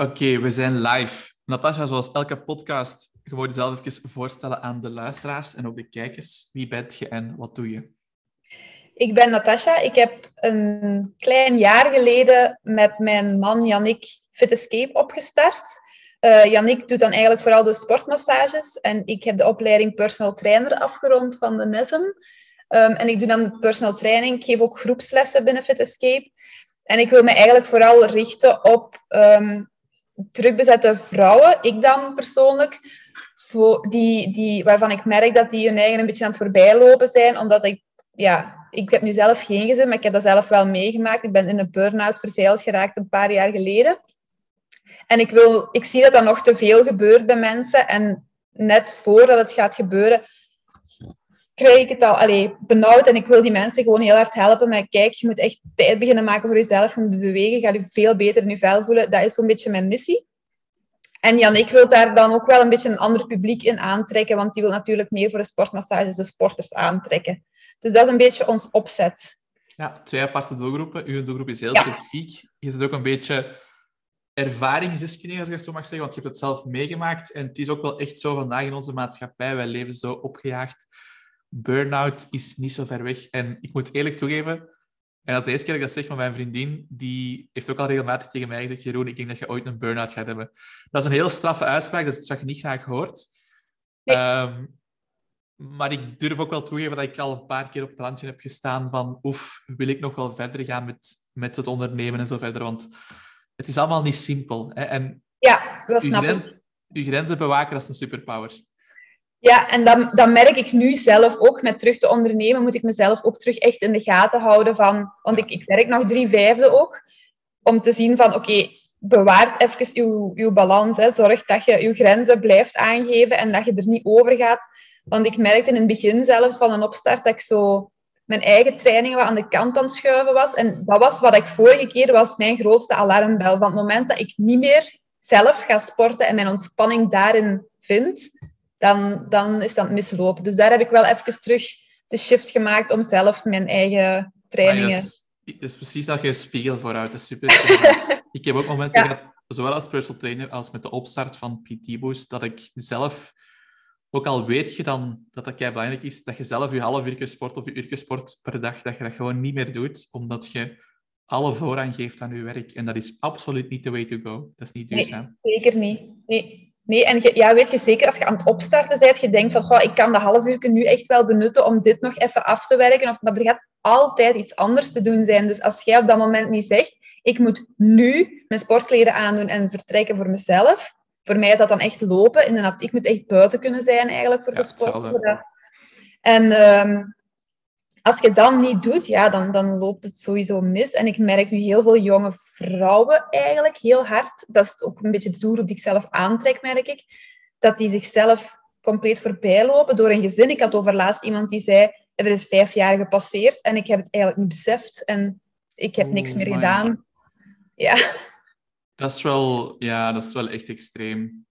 Oké, we zijn live. Natasja, zoals elke podcast, je moet jezelf even voorstellen aan de luisteraars en ook de kijkers. Wie bent je en wat doe je? Ik ben Natasja. Ik heb een klein jaar geleden met mijn man Yannick Fit Escape opgestart. Uh, Yannick doet dan eigenlijk vooral de sportmassages en ik heb de opleiding personal trainer afgerond van de NESM. Um, en ik doe dan personal training. Ik geef ook groepslessen binnen Fit Escape. En ik wil me eigenlijk vooral richten op um, terugbezette vrouwen, ik dan persoonlijk, die, die, waarvan ik merk dat die hun eigen een beetje aan het voorbijlopen zijn, omdat ik, ja, ik heb nu zelf geen gezin, maar ik heb dat zelf wel meegemaakt. Ik ben in een burn-out verzeild geraakt een paar jaar geleden. En ik, wil, ik zie dat dat nog te veel gebeurt bij mensen. En net voordat het gaat gebeuren, krijg ik het al allee, benauwd. En ik wil die mensen gewoon heel hard helpen met, kijk, je moet echt tijd beginnen maken voor jezelf. Je moet bewegen, ga je veel beter in je vel voelen. Dat is zo'n beetje mijn missie. En Jan, ik wil daar dan ook wel een beetje een ander publiek in aantrekken, want die wil natuurlijk meer voor de sportmassages de sporters aantrekken. Dus dat is een beetje ons opzet. Ja, twee aparte doelgroepen. Uw doelgroep is heel specifiek. Je zit ook een beetje ervaringsdeskundige, als ik het zo mag zeggen, want je hebt het zelf meegemaakt. En het is ook wel echt zo vandaag in onze maatschappij. Wij leven zo opgejaagd burn-out is niet zo ver weg. En ik moet eerlijk toegeven, en als de eerste keer dat ik dat zeg van mijn vriendin, die heeft ook al regelmatig tegen mij gezegd, Jeroen, ik denk dat je ooit een burn-out gaat hebben. Dat is een heel straffe uitspraak, dat is wat je niet graag hoort. Ehm, maar ik durf ook wel toegeven dat ik al een paar keer op het randje heb gestaan van oef, wil ik nog wel verder gaan met, met het ondernemen en zo verder. Want het is allemaal niet simpel. Hè? En ja, dat snap uw, grens, uw grenzen bewaken, dat is een superpower. Ja, en dan, dan merk ik nu zelf ook, met terug te ondernemen, moet ik mezelf ook terug echt in de gaten houden van... Want ik, ik werk nog drie vijfde ook, om te zien van, oké, okay, bewaart even uw, uw balans. Hè. Zorg dat je je grenzen blijft aangeven en dat je er niet over gaat. Want ik merkte in het begin zelfs van een opstart dat ik zo mijn eigen trainingen aan de kant aan het schuiven was. En dat was wat ik vorige keer was mijn grootste alarmbel. Van het moment dat ik niet meer zelf ga sporten en mijn ontspanning daarin vind, dan, dan is dat mislopen. Dus daar heb ik wel even terug de shift gemaakt om zelf mijn eigen trainingen... Dat is, precies dat je een spiegel vooruit. Dat is super. ik heb ook momenten gehad, zowel als personal trainer als met de opstart van PT Boost, dat ik zelf, ook al weet je dan dat dat belangrijk is, dat je zelf je half uur sport of je uur sport per dag, dat je dat gewoon niet meer doet, omdat je alle voorrang geeft aan je werk. En dat is absoluut niet the way to go. Dat is niet duurzaam. Nee, zeker niet. Nee. Nee, en je, ja, weet je zeker, als je aan het opstarten bent, je denkt van, goh, ik kan de half uur nu echt wel benutten om dit nog even af te werken. Of, maar er gaat altijd iets anders te doen zijn. Dus als jij op dat moment niet zegt, ik moet nu mijn sportkleren aandoen en vertrekken voor mezelf. Voor mij is dat dan echt lopen. In ik moet echt buiten kunnen zijn eigenlijk voor de sport. En um, als je dat niet doet, ja, dan, dan loopt het sowieso mis. En ik merk nu heel veel jonge vrouwen eigenlijk heel hard. Dat is ook een beetje de doelgroep die ik zelf aantrek, merk ik. Dat die zichzelf compleet voorbij lopen door een gezin. Ik had over laatst iemand die zei, er is vijf jaar gepasseerd en ik heb het eigenlijk niet beseft. En ik heb niks meer gedaan. Ja. Dat is wel, ja, dat is wel echt extreem.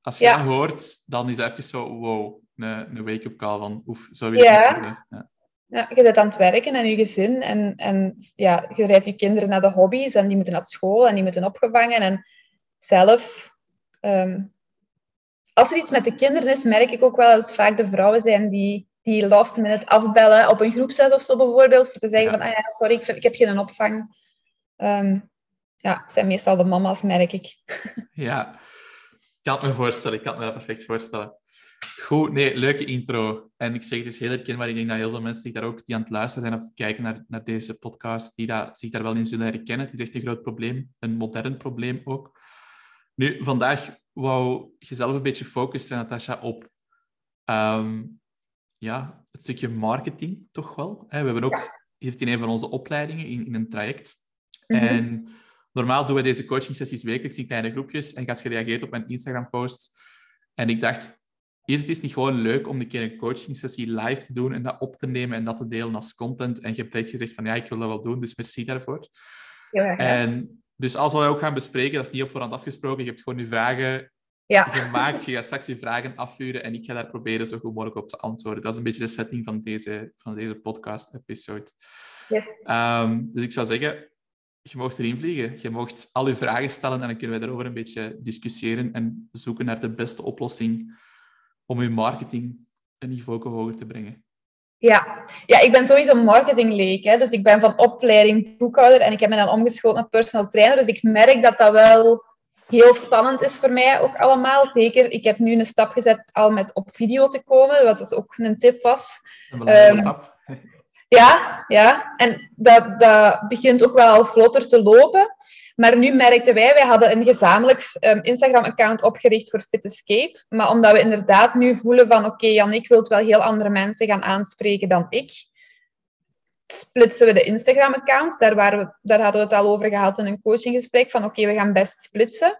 Als je dat hoort, dan is het even zo, wow, een, een wake-up call van, oef, zo wil ik ja. ja. Ja, je bent aan het werken en je gezin en, en ja, je rijdt je kinderen naar de hobby's en die moeten naar school en die moeten opgevangen. En zelf, ehm, als er iets met de kinderen is, merk ik ook wel dat het vaak de vrouwen zijn die, die last minute afbellen op een groepsles of zo bijvoorbeeld, voor te zeggen van, ah ja, sorry, ik, ik heb geen opvang. Um, ja, het zijn meestal de mama's, merk ik. Ja, ik kan het me voorstellen. Ik kan het me dat perfect voorstellen. Goed, nee, leuke intro. En ik zeg het is heel herkenbaar. Ik denk dat heel veel mensen zich daar ook die aan het luisteren zijn of kijken naar, naar deze podcast, die dat, zich daar wel in zullen herkennen. Het is echt een groot probleem, een modern probleem ook. Nu, vandaag wou je zelf een beetje focussen, Natasha, op um, ja, het stukje marketing, toch wel. We hebben ook, je zit in een van onze opleidingen, in, in een traject. Mhm. En normaal doen we deze coaching sessies wekelijks in kleine groepjes en je had gereageerd op mijn Instagram-post. En ik dacht, is het is niet gewoon leuk om een keer een coaching sessie live te doen en dat op te nemen en dat te delen als content. En je hebt direct gezegd van ja, ik wil dat wel doen, dus merci daarvoor. Ja, En dus als we ook gaan bespreken, dat is niet op voorhand afgesproken, je hebt gewoon je vragen ja. gemaakt, je gaat straks je vragen afvuren en ik ga daar proberen zo goed mogelijk op te antwoorden. Dat is een beetje de setting van deze, van deze podcast-episode. Yes. Um, dus ik zou zeggen, je mag erin vliegen. Je mag al je vragen stellen en dan kunnen wij daarover een beetje discussiëren en zoeken naar de beste oplossing om je marketing een niveau hoger te brengen. Ja. ja, ik ben sowieso marketingleek. Hè. Dus ik ben van opleiding boekhouder en ik heb me dan omgeschoold naar personal trainer. Dus ik merk dat dat wel heel spannend is voor mij ook allemaal. Zeker, ik heb nu een stap gezet al met op video te komen, wat dus ook een tip was. Een belangrijke um, stap. Ja, ja. en dat, dat begint ook wel vlotter te lopen. Maar nu merkten wij, wij hadden een gezamenlijk um, Instagram-account opgericht voor Fit Escape. Maar omdat we inderdaad nu voelen van, oké, okay, Jan, ik wil wel heel andere mensen gaan aanspreken dan ik, splitsen we de Instagram-account. Daar, we, daar hadden we het al over gehad in een coachinggesprek, van oké, okay, we gaan best splitsen.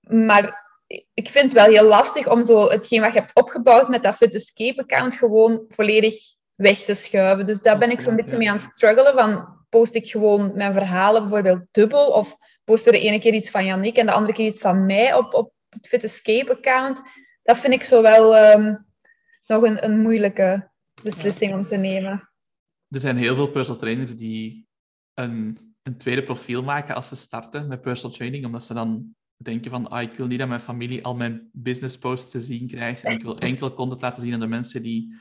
Maar ik vind het wel heel lastig om zo hetgeen wat je hebt opgebouwd met dat Fit Escape-account gewoon volledig weg te schuiven. Dus daar ben ik zo'n beetje mee aan het struggelen. Van, post ik gewoon mijn verhalen bijvoorbeeld dubbel? Of posten we de ene keer iets van Yannick en de andere keer iets van mij op, op het Fit Escape-account? Dat vind ik zo wel ehm, nog een, een moeilijke beslissing om te nemen. Er zijn heel veel personal trainers die een, een tweede profiel maken als ze starten met personal training, omdat ze dan denken van ah, ik wil niet dat mijn familie al mijn business posts te zien krijgt en ik wil enkel content laten zien aan de mensen die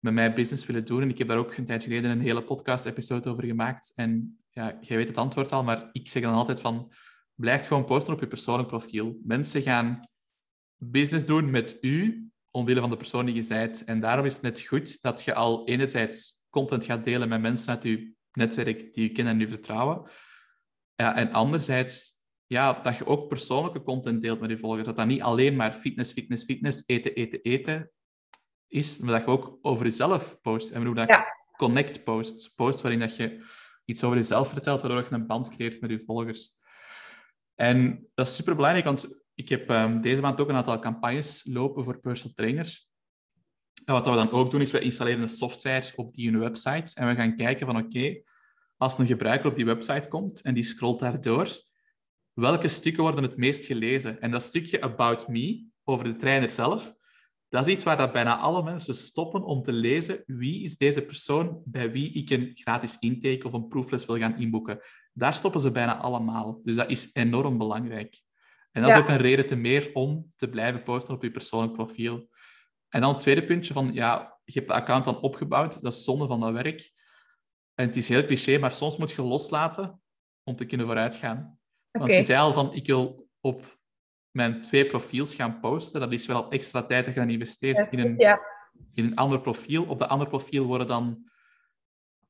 met mij business willen doen. En ik heb daar ook een tijd geleden een hele podcast-episode over gemaakt. En ja, jij weet het antwoord al, maar ik zeg dan altijd van, blijf gewoon posten op je persoonlijk profiel. Mensen gaan business doen met u, omwille van de persoon die je bent. En daarom is het net goed dat je al enerzijds content gaat delen met mensen uit je netwerk die je kennen en je vertrouwen. Ja, en anderzijds ja, dat je ook persoonlijke content deelt met je volgers. Dat dat niet alleen maar fitness, fitness, fitness, eten, eten, eten is, maar dat je ook over jezelf post. En hoe dat ja. connect post. Post waarin dat je iets over jezelf vertelt, waardoor je een band creëert met je volgers. En dat is super belangrijk, want ik heb um, deze maand ook een aantal campagnes lopen voor personal trainers. En wat we dan ook doen, is we installeren een software op die hun website. En we gaan kijken van oké, als een gebruiker op die website komt en die scrolt daardoor, welke stukken worden het meest gelezen? En dat stukje About Me, over de trainer zelf, dat is iets waar dat bijna alle mensen stoppen om te lezen wie is deze persoon bij wie ik een gratis intake of een proefles wil gaan inboeken. Daar stoppen ze bijna allemaal. Dus dat is enorm belangrijk. En dat is ook een reden te meer om te blijven posten op je persoonlijk profiel. En dan het tweede puntje van, ja, je hebt de account dan opgebouwd, dat is zonde van dat werk. En het is heel cliché, maar soms moet je loslaten om te kunnen vooruitgaan. Want je zei al van, ik wil op mijn twee profiels gaan posten. Dat is wel extra tijd dat je dan investeert in een, in een ander profiel. Op dat andere profiel worden dan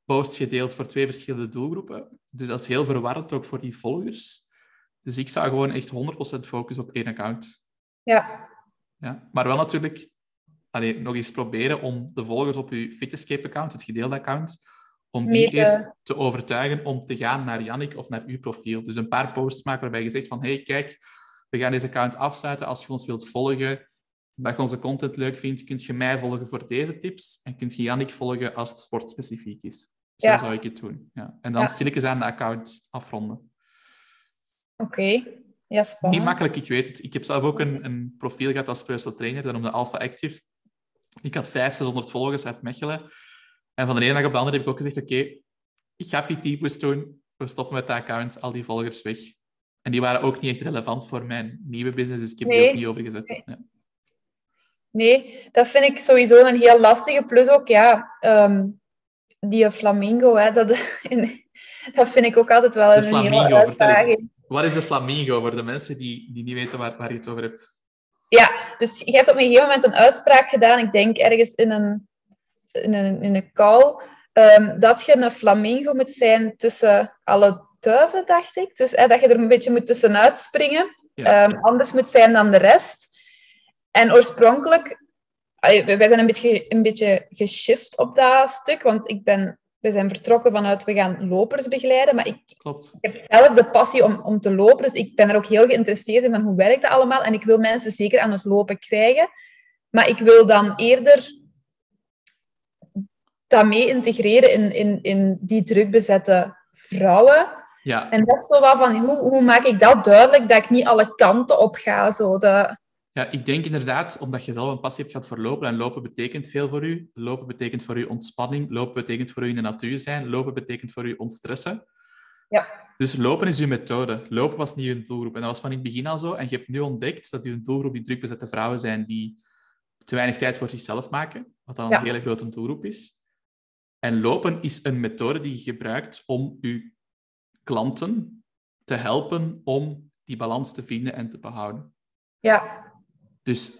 posts gedeeld voor twee verschillende doelgroepen. Dus dat is heel verwarrend ook voor die volgers. Dus ik zou gewoon echt 100% focussen op één account. Ja. ja. Maar wel natuurlijk allee, nog eens proberen om de volgers op je Fitescape-account, het gedeelde account, om die eerst te overtuigen om te gaan naar Yannick of naar uw profiel. Dus een paar posts maken waarbij je zegt van hey, kijk, we gaan deze account afsluiten. Als je ons wilt volgen, dat je onze content leuk vindt, kunt je mij volgen voor deze tips en kunt je Jannik volgen als het sportspecifiek is. Zo zou ik het doen. Ja. En dan ja. stilletjes aan de account afronden. Oké. Ja, spannend. Niet makkelijk, ik weet het. Ik heb zelf ook een, een profiel gehad als personal trainer, dat noemde Alpha Active. Ik had 500, 600 volgers uit Mechelen. En van de ene dag op de andere heb ik ook gezegd, oké, ik ga PT doen. We stoppen met de account, al die volgers weg. En die waren ook niet echt relevant voor mijn nieuwe business, dus ik heb die ook niet overgezet. Nee. Ja. nee. dat vind ik sowieso een heel lastige. Plus ook, ja, um, die flamingo, hè, dat, dat vind ik ook altijd wel een flamingo, uitdaging. Wat is de flamingo voor de mensen die, die niet weten waar, waar je het over hebt? Ja, dus je hebt op een gegeven moment een uitspraak gedaan, ik denk ergens in een, in een, in een call, um, dat je een flamingo moet zijn tussen alle duiven, dacht ik. Dus dat je er een beetje moet tussenuit springen. Ehm, anders moet zijn dan de rest. En oorspronkelijk, wij zijn een beetje, een beetje geshift op dat stuk, want ik ben, we zijn vertrokken vanuit we gaan lopers begeleiden, maar ik, Klopt. ik heb zelf de passie om, om te lopen, dus ik ben er ook heel geïnteresseerd in van hoe werkt dat allemaal en ik wil mensen zeker aan het lopen krijgen, maar ik wil dan eerder dat mee integreren in, in, in die drukbezette vrouwen ja. En dat is zo wat van, hoe, hoe maak ik dat duidelijk, dat ik niet alle kanten op ga? Zo, dat... Ja, ik denk inderdaad, omdat je zelf een passie hebt gehad voor lopen, en lopen betekent veel voor u. Lopen betekent voor u ontspanning, lopen betekent voor u in de natuur zijn, lopen betekent voor u ontstressen. Ja. Dus lopen is uw methode. Lopen was niet uw doelgroep. En dat was van in het begin al zo. En je hebt nu ontdekt dat uw doelgroep die drukbezette vrouwen zijn die te weinig tijd voor zichzelf maken, wat dan Ja. een hele grote doelgroep is. En lopen is een methode die je gebruikt om je klanten te helpen om die balans te vinden en te behouden. Ja, Dus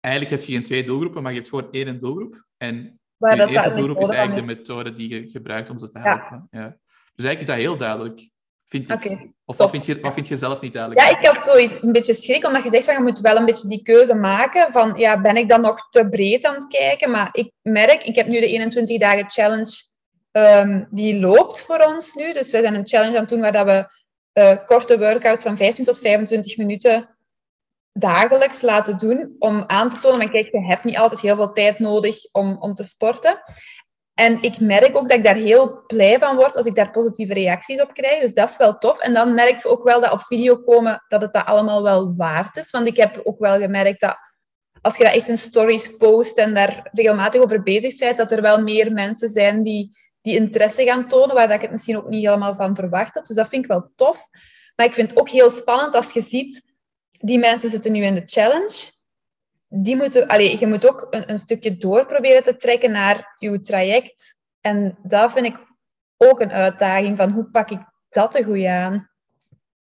eigenlijk heb je geen twee doelgroepen, maar je hebt gewoon één doelgroep. En dat eerste doelgroep is eigenlijk de methode die je gebruikt om ze te helpen. Ja. Dus eigenlijk is dat heel duidelijk, vind ik. Of wat vind, je, wat vind je zelf niet duidelijk? Ja, ik had zoiets een beetje schrik, omdat je zegt van je moet wel een beetje die keuze maken van ja, ben ik dan nog te breed aan het kijken? Maar ik merk, ik heb nu de 21 dagen challenge ehm, die loopt voor ons nu. Dus we zijn een challenge aan het doen waar dat we eh, korte workouts van 15 tot 25 minuten dagelijks laten doen om aan te tonen van kijk, je hebt niet altijd heel veel tijd nodig om, om te sporten. En ik merk ook dat ik daar heel blij van word als ik daar positieve reacties op krijg. Dus dat is wel tof. En dan merk je ook wel dat op video komen dat het dat allemaal wel waard is. Want ik heb ook wel gemerkt dat als je dat echt in stories post en daar regelmatig over bezig bent, dat er wel meer mensen zijn die, die interesse gaan tonen, waar dat ik het misschien ook niet helemaal van verwacht had. Dus dat vind ik wel tof. Maar ik vind het ook heel spannend als je ziet, die mensen zitten nu in de challenge die moeten, allee, je moet ook een, een stukje door proberen te trekken naar je traject. En dat vind ik ook een uitdaging van hoe pak ik dat er goed aan.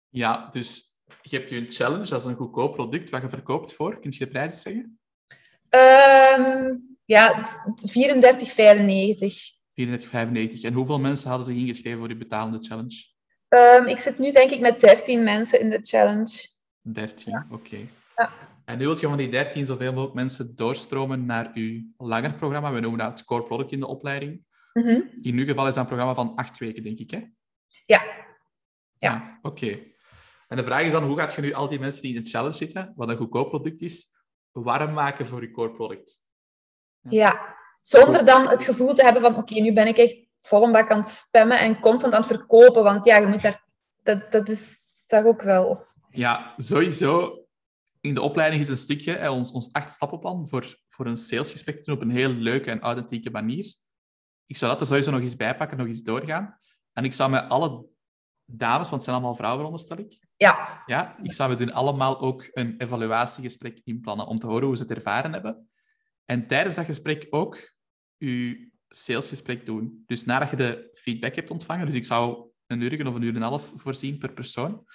Ja, dus je hebt je challenge, dat is een goedkoop product wat je verkoopt voor. Kun je de prijs zeggen? Ehm, ja, 34,95. 34,95. En hoeveel mensen hadden zich ingeschreven voor die betalende challenge? Ehm, ik zit nu denk ik met 13 mensen in de challenge. 13, oké. Ja. En nu wil je van die 13 zoveel mogelijk mensen doorstromen naar je langer programma. We noemen dat het core product in de opleiding. Mhm. In uw geval is dat een programma van acht weken, denk ik, hè? Ja. Ja, oké. En de vraag is dan, hoe gaat je nu al die mensen die in de challenge zitten, wat een goedkoop product is, warm maken voor je core product? Ja, zonder dan het gevoel te hebben van oké, nu ben ik echt vol bak aan het spammen en constant aan het verkopen. Want ja, je moet daar, dat, dat is toch ook wel. Ja, sowieso. In de opleiding is een stukje, hè, ons, ons acht-stappenplan, voor, voor een salesgesprek te doen op een heel leuke en authentieke manier. Ik zou dat er sowieso nog eens bijpakken, nog eens doorgaan. En ik zou met alle dames, want het zijn allemaal vrouwen, veronderstel ik, ja, ja, ik zou met hun allemaal ook een evaluatiegesprek inplannen om te horen hoe ze het ervaren hebben. En tijdens dat gesprek ook je salesgesprek doen. Dus nadat je de feedback hebt ontvangen, dus ik zou een uur of een uur en een half voorzien per persoon.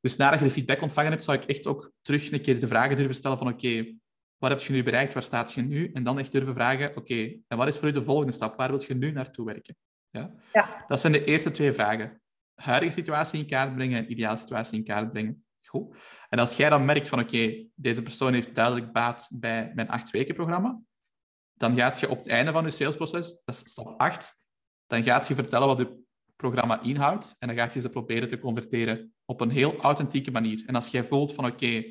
Dus nadat je de feedback ontvangen hebt, zou ik echt ook terug een keer de vragen durven stellen van oké, wat heb je nu bereikt, waar staat je nu? En dan echt durven vragen, oké, en wat is voor u de volgende stap? Waar wil je nu naartoe werken? Ja? Ja. Dat zijn de eerste twee vragen. Huidige situatie in kaart brengen en ideale situatie in kaart brengen. En als jij dan merkt van oké, deze persoon heeft duidelijk baat bij mijn acht weken programma, dan gaat je op het einde van je salesproces, dat is stap 8, dan gaat je vertellen wat je programma inhoudt en dan gaat je ze proberen te converteren op een heel authentieke manier. En als jij voelt van oké,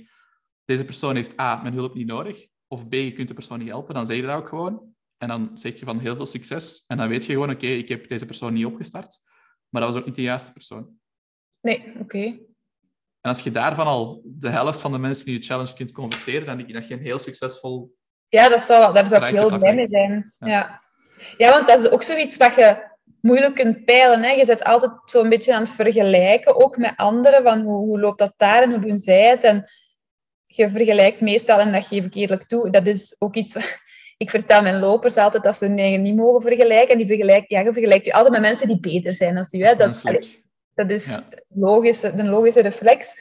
deze persoon heeft A, mijn hulp niet nodig, of B, je kunt de persoon niet helpen, dan zeg je dat ook gewoon. En dan zeg je van heel veel succes. En dan weet je gewoon, oké, ik heb deze persoon niet opgestart, maar dat was ook niet de juiste persoon. nee, oké. En als je daarvan al de helft van de mensen in je challenge kunt converteren, dan denk ik dat je een heel succesvol... Ja, dat zou, daar zou ik heel blij mee zijn. Ja. Ja. Ja. want dat is ook zoiets wat je moeilijk kunt peilen. Hè. Je zit altijd zo'n beetje aan het vergelijken, ook met anderen, van hoe, hoe loopt dat daar en hoe doen zij het. En je vergelijkt meestal, en dat geef ik eerlijk toe, dat is ook iets... Ik vertel mijn lopers altijd dat ze hun eigen niet mogen vergelijken. En die vergelijk, ja, je vergelijkt je altijd met mensen die beter zijn dan u. Hè. Dat. Dat is Ja. logische, de logische reflex.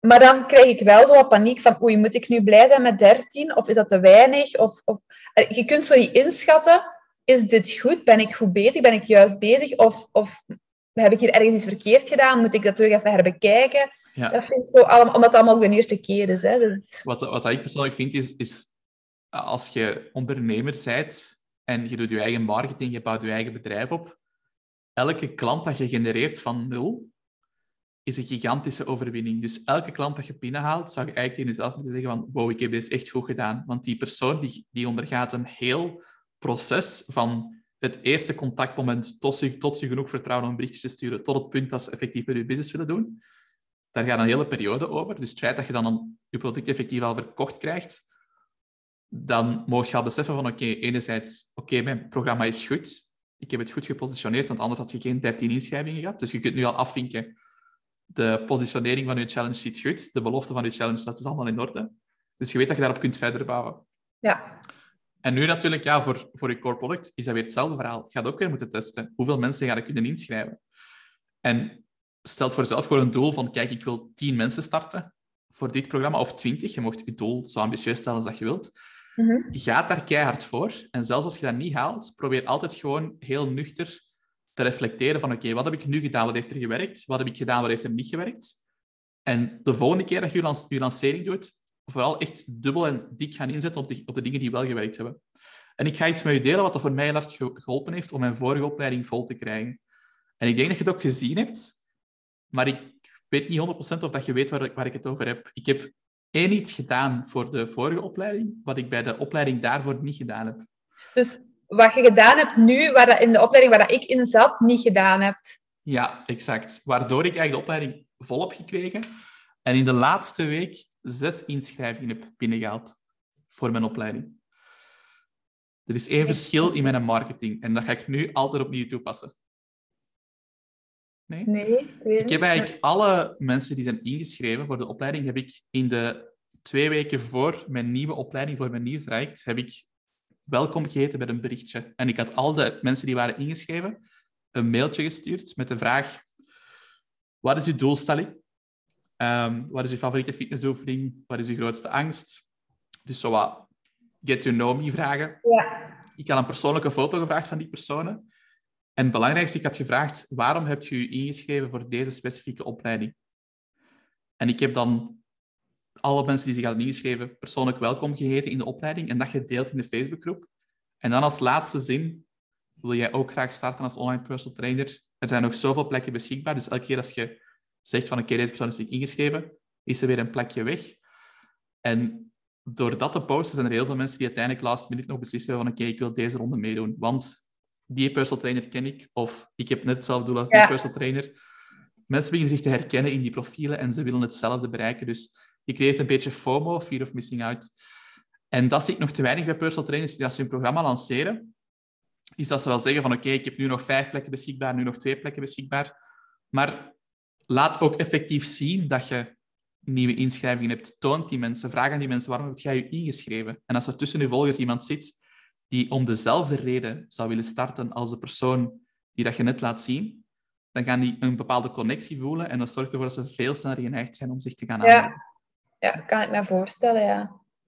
Maar dan krijg ik wel zo wat paniek van, oei, moet ik nu blij zijn met 13? Of is dat te weinig? Of, of... Je kunt zo niet inschatten, is dit goed? Ben ik goed bezig? Ben ik juist bezig? Of, of heb ik hier ergens iets verkeerd gedaan? Moet ik dat terug even herbekijken? Ja. Dat vind ik zo allemaal, omdat het allemaal ook de eerste keer is. Hè. Dus, Wat, wat ik persoonlijk vind, is, is als je ondernemer bent en je doet je eigen marketing, je bouwt je eigen bedrijf op, elke klant dat je genereert van nul, is een gigantische overwinning. Dus elke klant dat je binnenhaalt, zou je eigenlijk tegen jezelf moeten zeggen van wow, ik heb dit echt goed gedaan. Want die persoon die, die ondergaat een heel proces van het eerste contactmoment tot ze, tot ze genoeg vertrouwen om een berichtje te sturen, tot het punt dat ze effectief met je business willen doen. Daar gaat een hele periode over. Dus het feit dat je dan een, je product effectief al verkocht krijgt, dan mocht je al beseffen van oké, enerzijds, oké, mijn programma is goed, ik heb het goed gepositioneerd, want anders had je geen 13 inschrijvingen gehad. Dus je kunt nu al afvinken, de positionering van je challenge zit goed, de belofte van je challenge, dat is allemaal in orde. Dus je weet dat je daarop kunt verder bouwen. Ja. En nu natuurlijk, ja, voor, voor je core product is dat weer hetzelfde verhaal. Je gaat ook weer moeten testen. Hoeveel mensen ga je kunnen inschrijven? En stel voor jezelf gewoon een doel van, kijk, ik wil 10 mensen starten voor dit programma, of 20. Je mocht je doel zo ambitieus stellen als dat je wilt. Mhm. Ga daar keihard voor. En zelfs als je dat niet haalt, probeer altijd gewoon heel nuchter te reflecteren van, oké, wat heb ik nu gedaan? Wat heeft er gewerkt? Wat heb ik gedaan? Wat heeft er niet gewerkt? En de volgende keer dat je je lancering doet, vooral echt dubbel en dik gaan inzetten op de, op de dingen die wel gewerkt hebben. En ik ga iets met je delen wat dat voor mij heel geholpen heeft om mijn vorige opleiding vol te krijgen. En ik denk dat je het ook gezien hebt, maar ik weet niet 100% of dat je weet waar, waar ik het over heb. Ik heb één iets gedaan voor de vorige opleiding, wat ik bij de opleiding daarvoor niet gedaan heb. Dus wat je gedaan hebt nu, waar dat in de opleiding waar dat ik in zat, niet gedaan hebt. Ja, exact. Waardoor ik eigenlijk de opleiding vol heb gekregen en in de laatste week zes inschrijvingen heb binnengehaald voor mijn opleiding. Er is één verschil in mijn marketing en dat ga ik nu altijd opnieuw toepassen. Nee? Nee, ik weet Ik heb eigenlijk alle mensen die zijn ingeschreven voor de opleiding, heb ik in de twee weken voor mijn nieuwe opleiding, voor mijn nieuw traject, heb ik welkom geheten met een berichtje. En ik had al de mensen die waren ingeschreven een mailtje gestuurd met de vraag: wat is uw doelstelling? Ehm, wat is uw favoriete fitnessoefening? Wat is uw grootste angst? Dus zo wat get to know me vragen. Ja. Ik had een persoonlijke foto gevraagd van die personen. En het belangrijkste, ik had gevraagd, waarom hebt u u ingeschreven voor deze specifieke opleiding? En ik heb dan alle mensen die zich hadden ingeschreven persoonlijk welkom geheten in de opleiding en dat gedeeld in de Facebookgroep. En dan als laatste zin, wil jij ook graag starten als online personal trainer? Er zijn nog zoveel plekken beschikbaar, dus elke keer als je zegt van oké, deze persoon is zich ingeschreven, is er weer een plekje weg. En door dat te posten zijn er heel veel mensen die uiteindelijk last minute nog beslissen van oké, ik wil deze ronde meedoen, want die personal trainer ken ik, of ik heb net hetzelfde doel als die Ja. personal trainer. Mensen beginnen zich te herkennen in die profielen en ze willen hetzelfde bereiken. Dus je creëert een beetje FOMO, fear of missing out. En dat zie ik nog te weinig bij personal trainers die als ze hun programma lanceren. Is dat ze wel zeggen van oké, ik heb nu nog vijf plekken beschikbaar, nu nog twee plekken beschikbaar. Maar laat ook effectief zien dat je nieuwe inschrijvingen hebt. Toont die mensen, vraag aan die mensen waarom heb jij je ingeschreven? En als er tussen je volgers iemand zit die om dezelfde reden zou willen starten als de persoon die dat je net laat zien, dan gaan die een bepaalde connectie voelen en dat zorgt ervoor dat ze veel sneller geneigd zijn om zich te gaan Ja. aanmelden. ja, kan ik me voorstellen, ja.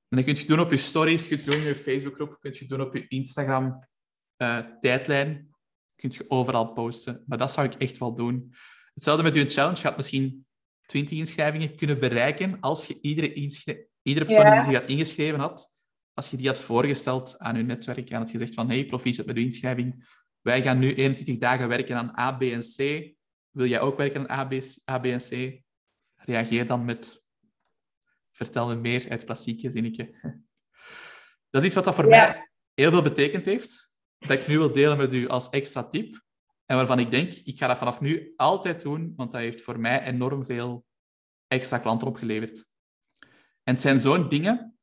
En dat kun je doen op je stories, kun je doen in je Facebookgroep, kun je doen op je Instagram eh, tijdlijn. Kun je overal posten. Maar dat zou ik echt wel doen. Hetzelfde met je challenge. Je had misschien 20 inschrijvingen kunnen bereiken als je iedere, persoon Ja. die zich had ingeschreven had, als je die had voorgesteld aan je netwerk en had gezegd van hey, proficiat met uw inschrijving. Wij gaan nu 21 dagen werken aan A, B en C. Wil jij ook werken aan A, B, A, B en C? Reageer dan met vertel me meer uit klassieke zinnetje. Dat is iets wat dat voor Ja. mij heel veel betekend heeft, dat ik nu wil delen met u als extra tip. En waarvan ik denk, ik ga dat vanaf nu altijd doen, want dat heeft voor mij enorm veel extra klanten opgeleverd. En het zijn zo'n dingen,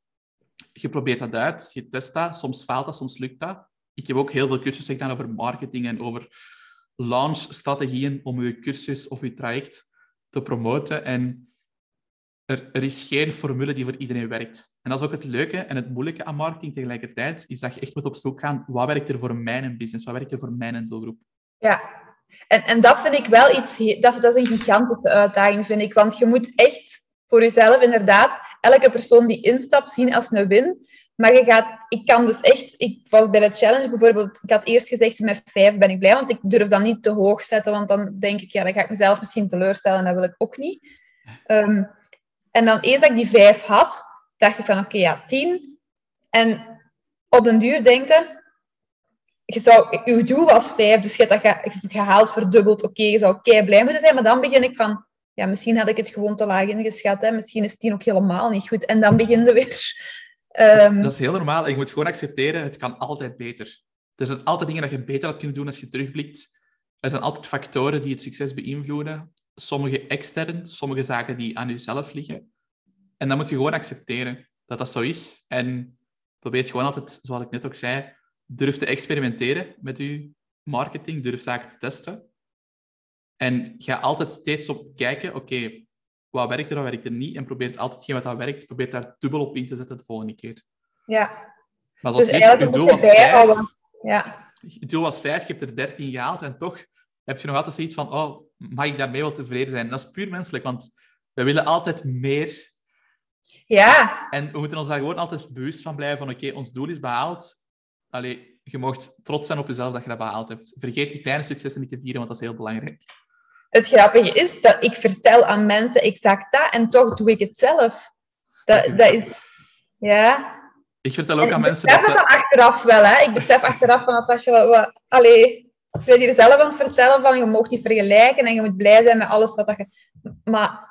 je probeert dat uit, je test dat, soms faalt dat, soms lukt dat. Ik heb ook heel veel cursussen gedaan over marketing en over launchstrategieën om je cursus of je traject te promoten. En er, er is geen formule die voor iedereen werkt. En dat is ook het leuke en het moeilijke aan marketing tegelijkertijd, is dat je echt moet op zoek gaan, wat werkt er voor mijn business, wat werkt er voor mijn doelgroep. Ja, en, en dat vind ik wel iets, dat, dat is een gigantische uitdaging, vind ik. Want je moet echt voor jezelf inderdaad elke persoon die instapt zien als een win. Maar je gaat, ik kan dus echt, ik was bij de challenge bijvoorbeeld, ik had eerst gezegd met vijf ben ik blij, want ik durf dat niet te hoog zetten, want dan denk ik, ja, dan ga ik mezelf misschien teleurstellen en dat wil ik ook niet. Ehm, en dan eens dat ik die vijf had, dacht ik van oké, ja, tien. En op den duur denken, je zou, je doel was vijf, dus je hebt dat ge- gehaald, verdubbeld. Oké, je zou kei blij moeten zijn, maar dan begin ik van, ja, misschien had ik het gewoon te laag ingeschat. Hè. Misschien is tien ook helemaal niet goed. En dan begin je weer. Dat is, Ehm, dat is heel normaal. Je moet gewoon accepteren, het kan altijd beter. Er zijn altijd dingen dat je beter had kunnen doen als je terugblikt. Er zijn altijd factoren die het succes beïnvloeden. Sommige extern, sommige zaken die aan jezelf liggen. En dan moet je gewoon accepteren dat dat zo is. En probeer gewoon altijd, zoals ik net ook zei, durf te experimenteren met je marketing, durf zaken te testen. En ga altijd steeds op kijken, oké, wat werkt er, wat werkt er niet? En probeer altijd hetgeen wat dat werkt, probeer daar dubbel op in te zetten de volgende keer. Ja. Maar zoals Dus je zegt, je doel was vijf. Ja. je doel was vijf, je hebt er dertien gehaald en toch heb je nog altijd zoiets van, oh, mag ik daarmee wel tevreden zijn? En dat is puur menselijk, want we willen altijd meer. Ja, En we moeten ons daar gewoon altijd bewust van blijven van, oké, ons doel is behaald. Allee, je mag trots zijn op jezelf dat je dat behaald hebt. Vergeet die kleine successen niet te vieren, want dat is heel belangrijk. Het grappige is dat ik vertel aan mensen exact dat en toch doe ik het zelf. Dat, dat is... Ja. Ik vertel ook aan ik mensen dat besef ze... dan achteraf wel, hè. Ik besef achteraf van Natasja, wat, wat, allee, ik ben hier zelf aan het vertellen van je mag niet vergelijken en je moet blij zijn met alles wat dat je... Maar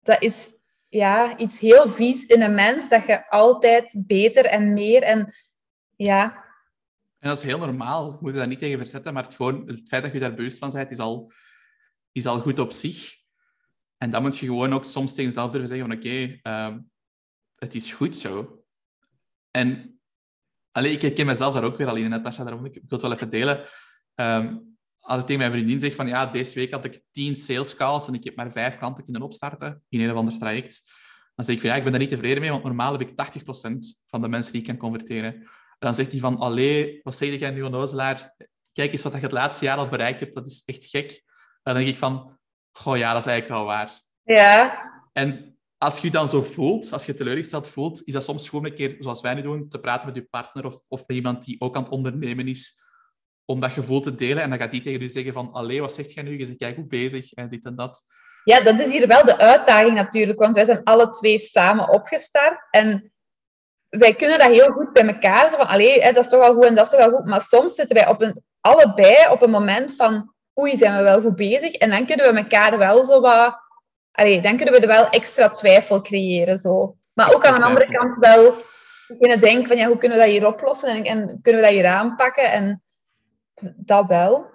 dat is ja, iets heel vies in een mens, dat je altijd beter en meer en ja, En dat is heel normaal. We moeten daar niet tegen verzetten, maar het, gewoon, het feit dat je daar bewust van bent, is al, is al goed op zich. En dan moet je gewoon ook soms tegen jezelf durven zeggen van oké, ehm, het is goed zo. En allee, ik herken mezelf daar ook weer al in, Natasja, daarom ik, wil het wel even delen. Ehm, als ik tegen mijn vriendin zeg van ja, deze week had ik tien sales calls en ik heb maar vijf klanten kunnen opstarten in een of ander traject, dan zeg ik van ja, ik ben daar niet tevreden mee, want normaal heb ik 80% van de mensen die ik kan converteren. En dan zegt hij van, allee, wat zeg jij nu, onnozelaar? Kijk eens wat je het laatste jaar al bereikt hebt, dat is echt gek. Dan denk ik van, goh ja, dat is eigenlijk wel waar. ja, En als je je dan zo voelt, als je teleurgesteld voelt, is dat soms gewoon een keer, zoals wij nu doen, te praten met je partner of, of met iemand die ook aan het ondernemen is, om dat gevoel te delen. En dan gaat die tegen je zeggen van, allee, wat zegt jij nu? Je zegt, jij goed bezig, en dit en dat. Ja, dat is hier wel de uitdaging natuurlijk, want wij zijn alle twee samen opgestart en wij kunnen dat heel goed bij elkaar. Zo van, allee, dat is toch al goed en dat is toch al goed. Maar soms zitten wij op een, allebei op een moment van, oei, zijn we wel goed bezig? En dan kunnen we elkaar wel zo wat... Allee, dan kunnen we er wel extra twijfel creëren. Zo. Maar ook aan de andere twijfel. kant wel beginnen denken van, ja, hoe kunnen we dat hier oplossen en, en kunnen we dat hier aanpakken? En dat wel.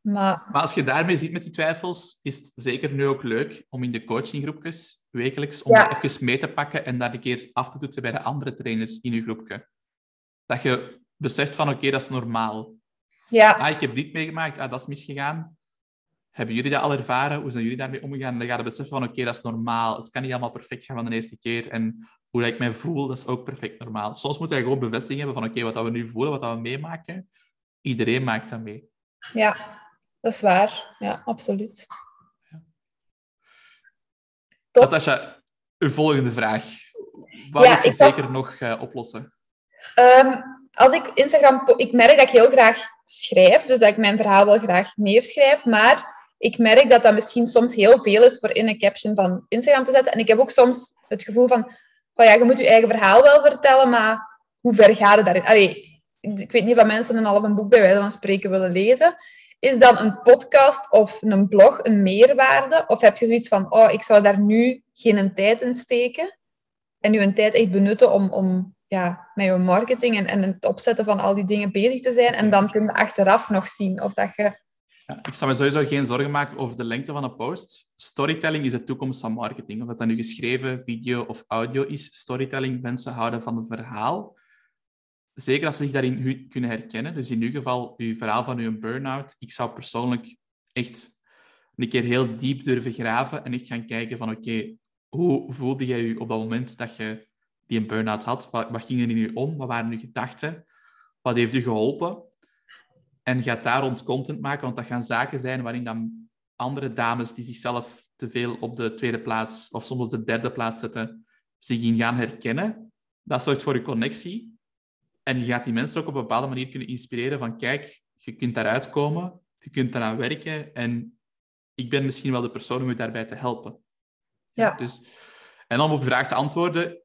Maar Maar als je daarmee zit met die twijfels, is het zeker nu ook leuk om in de coachinggroepjes wekelijks om Ja. dat even mee te pakken en daar een keer af te toetsen bij de andere trainers in je groepje. Dat je beseft van, oké, dat is normaal. Ja, Ah, ik heb dit meegemaakt, ah, dat is misgegaan. Hebben jullie dat al ervaren? Hoe zijn jullie daarmee omgegaan? Dan ga je beseffen van, oké, dat is normaal. Het kan niet allemaal perfect gaan van de eerste keer. En hoe dat ik mij voel, dat is ook perfect normaal. Soms moet je gewoon bevestiging hebben van, oké, wat dat we nu voelen, wat dat we meemaken, iedereen maakt dat mee. ja, dat is waar. Ja, absoluut. Top. Natasja, uw volgende vraag. Wat Ja, moet je had- zeker nog eh, oplossen? Ehm, als ik Instagram... Ik merk dat ik heel graag schrijf, dus dat ik mijn verhaal wel graag neerschrijf, maar ik merk dat dat misschien soms heel veel is voor in een caption van Instagram te zetten. En ik heb ook soms het gevoel van, oh ja, je moet je eigen verhaal wel vertellen, maar hoe ver gaat het daarin? Allee, ik weet niet of mensen een half een boek bij wijze van spreken willen lezen. Is dan een podcast of een blog een meerwaarde? Of heb je zoiets van, oh, ik zou daar nu geen tijd in steken? En je tijd echt benutten om, om ja, met je marketing en, en het opzetten van al die dingen bezig te zijn. En dan kun je achteraf nog zien of dat je... Ja, ik zou me sowieso geen zorgen maken over de lengte van een post. Storytelling is de toekomst van marketing. Of dat dan nu geschreven, video of audio is. Storytelling, mensen houden van een verhaal. Zeker als ze zich daarin kunnen herkennen. Dus in uw geval, uw verhaal van uw burn-out. Ik zou persoonlijk echt een keer heel diep durven graven en echt gaan kijken van oké, hoe voelde jij je op dat moment dat je die een burn-out had? Wat, wat ging er in je om? Wat waren uw gedachten? Wat heeft u geholpen? En ga daar rond content maken, want dat gaan zaken zijn waarin dan andere dames die zichzelf te veel op de tweede plaats of soms op de derde plaats zetten, zich in gaan herkennen. Dat zorgt voor een connectie. En je gaat die mensen ook op een bepaalde manier kunnen inspireren van kijk, je kunt daaruit komen, je kunt eraan werken en ik ben misschien wel de persoon om je daarbij te helpen. Ja. Dus, en om op je vraag te antwoorden,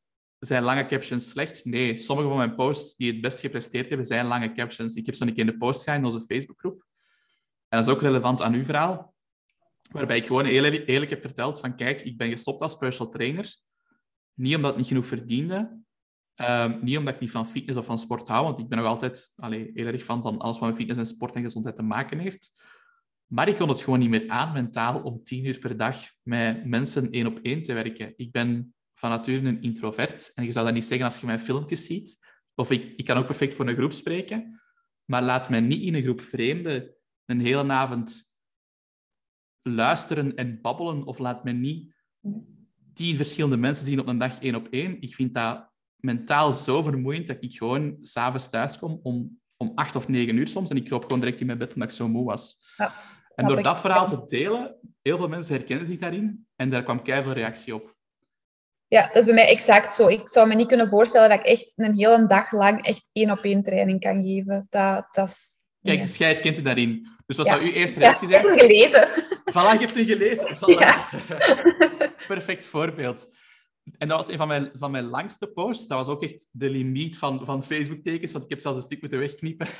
zijn lange captions slecht? Nee, sommige van mijn posts die het best gepresteerd hebben, zijn lange captions. Ik heb zo'n keer in de post gedaan in onze Facebookgroep. En dat is ook relevant aan uw verhaal. Waarbij ik gewoon eerlijk, eerlijk heb verteld van kijk, ik ben gestopt als personal trainer. Niet omdat ik niet genoeg verdiende. Ehm, niet omdat ik niet van fitness of van sport hou, want ik ben nog altijd allee, heel erg van alles wat met fitness en sport en gezondheid te maken heeft. Maar ik kon het gewoon niet meer aan mentaal om tien uur per dag met mensen één op één te werken. Ik ben van nature een introvert. En je zou dat niet zeggen als je mijn filmpjes ziet. Of ik, ik kan ook perfect voor een groep spreken. Maar laat mij niet in een groep vreemden een hele avond luisteren en babbelen. Of laat mij niet tien verschillende mensen zien op een dag één op één. Ik vind dat mentaal zo vermoeiend dat ik gewoon s'avonds thuis kom om, om acht of negen uur soms. En ik kroop gewoon direct in mijn bed omdat ik zo moe was. Ja, en door dat verhaal te delen, heel veel mensen herkennen zich daarin. En daar kwam keihard reactie op. Ja, dat is bij mij exact zo. Ik zou me niet kunnen voorstellen dat ik echt een hele dag lang echt één op één training kan geven. Dat, dat is... Kijk, herkent het daarin. Dus wat Ja. zou uw eerste Ja, reactie ik heb zijn? hem gelezen. Voilà, je hebt gelezen. Voilà. Ja. Perfect voorbeeld. En dat was een van mijn, van mijn langste posts. Dat was ook echt de limiet van, van Facebook-tekens, want ik heb zelfs een stuk moeten wegknippen.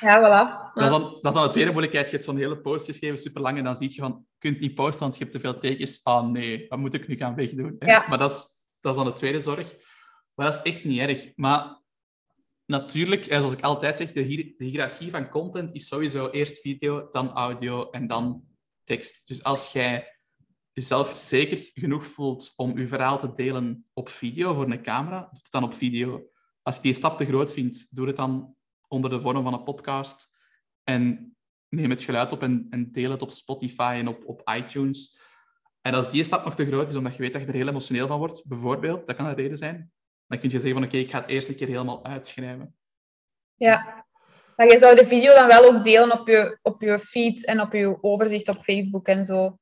Ja, voilà. Dat is, dan, dat is dan de tweede moeilijkheid. Je hebt zo'n hele post geschreven, super lang, en dan zie je van, je kunt niet posten, want je hebt te veel tekens. Ah nee, wat moet ik nu gaan wegdoen? Ja. Maar dat is, dat is dan de tweede zorg. Maar dat is echt niet erg. Maar natuurlijk, zoals ik altijd zeg, de, hier- de hiërarchie van content is sowieso eerst video, dan audio en dan tekst. Dus als jij jezelf zeker genoeg voelt om je verhaal te delen op video voor een camera, doe het dan op video. Als je die stap te groot vindt, doe het dan onder de vorm van een podcast en neem het geluid op en, en deel het op Spotify en op, op iTunes. En als die stap nog te groot is, omdat je weet dat je er heel emotioneel van wordt, bijvoorbeeld, dat kan een reden zijn, dan kun je zeggen van oké, ik ga het eerst een keer helemaal uitschrijven. Ja. Maar je zou de video dan wel ook delen op je, op je feed en op je overzicht op Facebook en zo.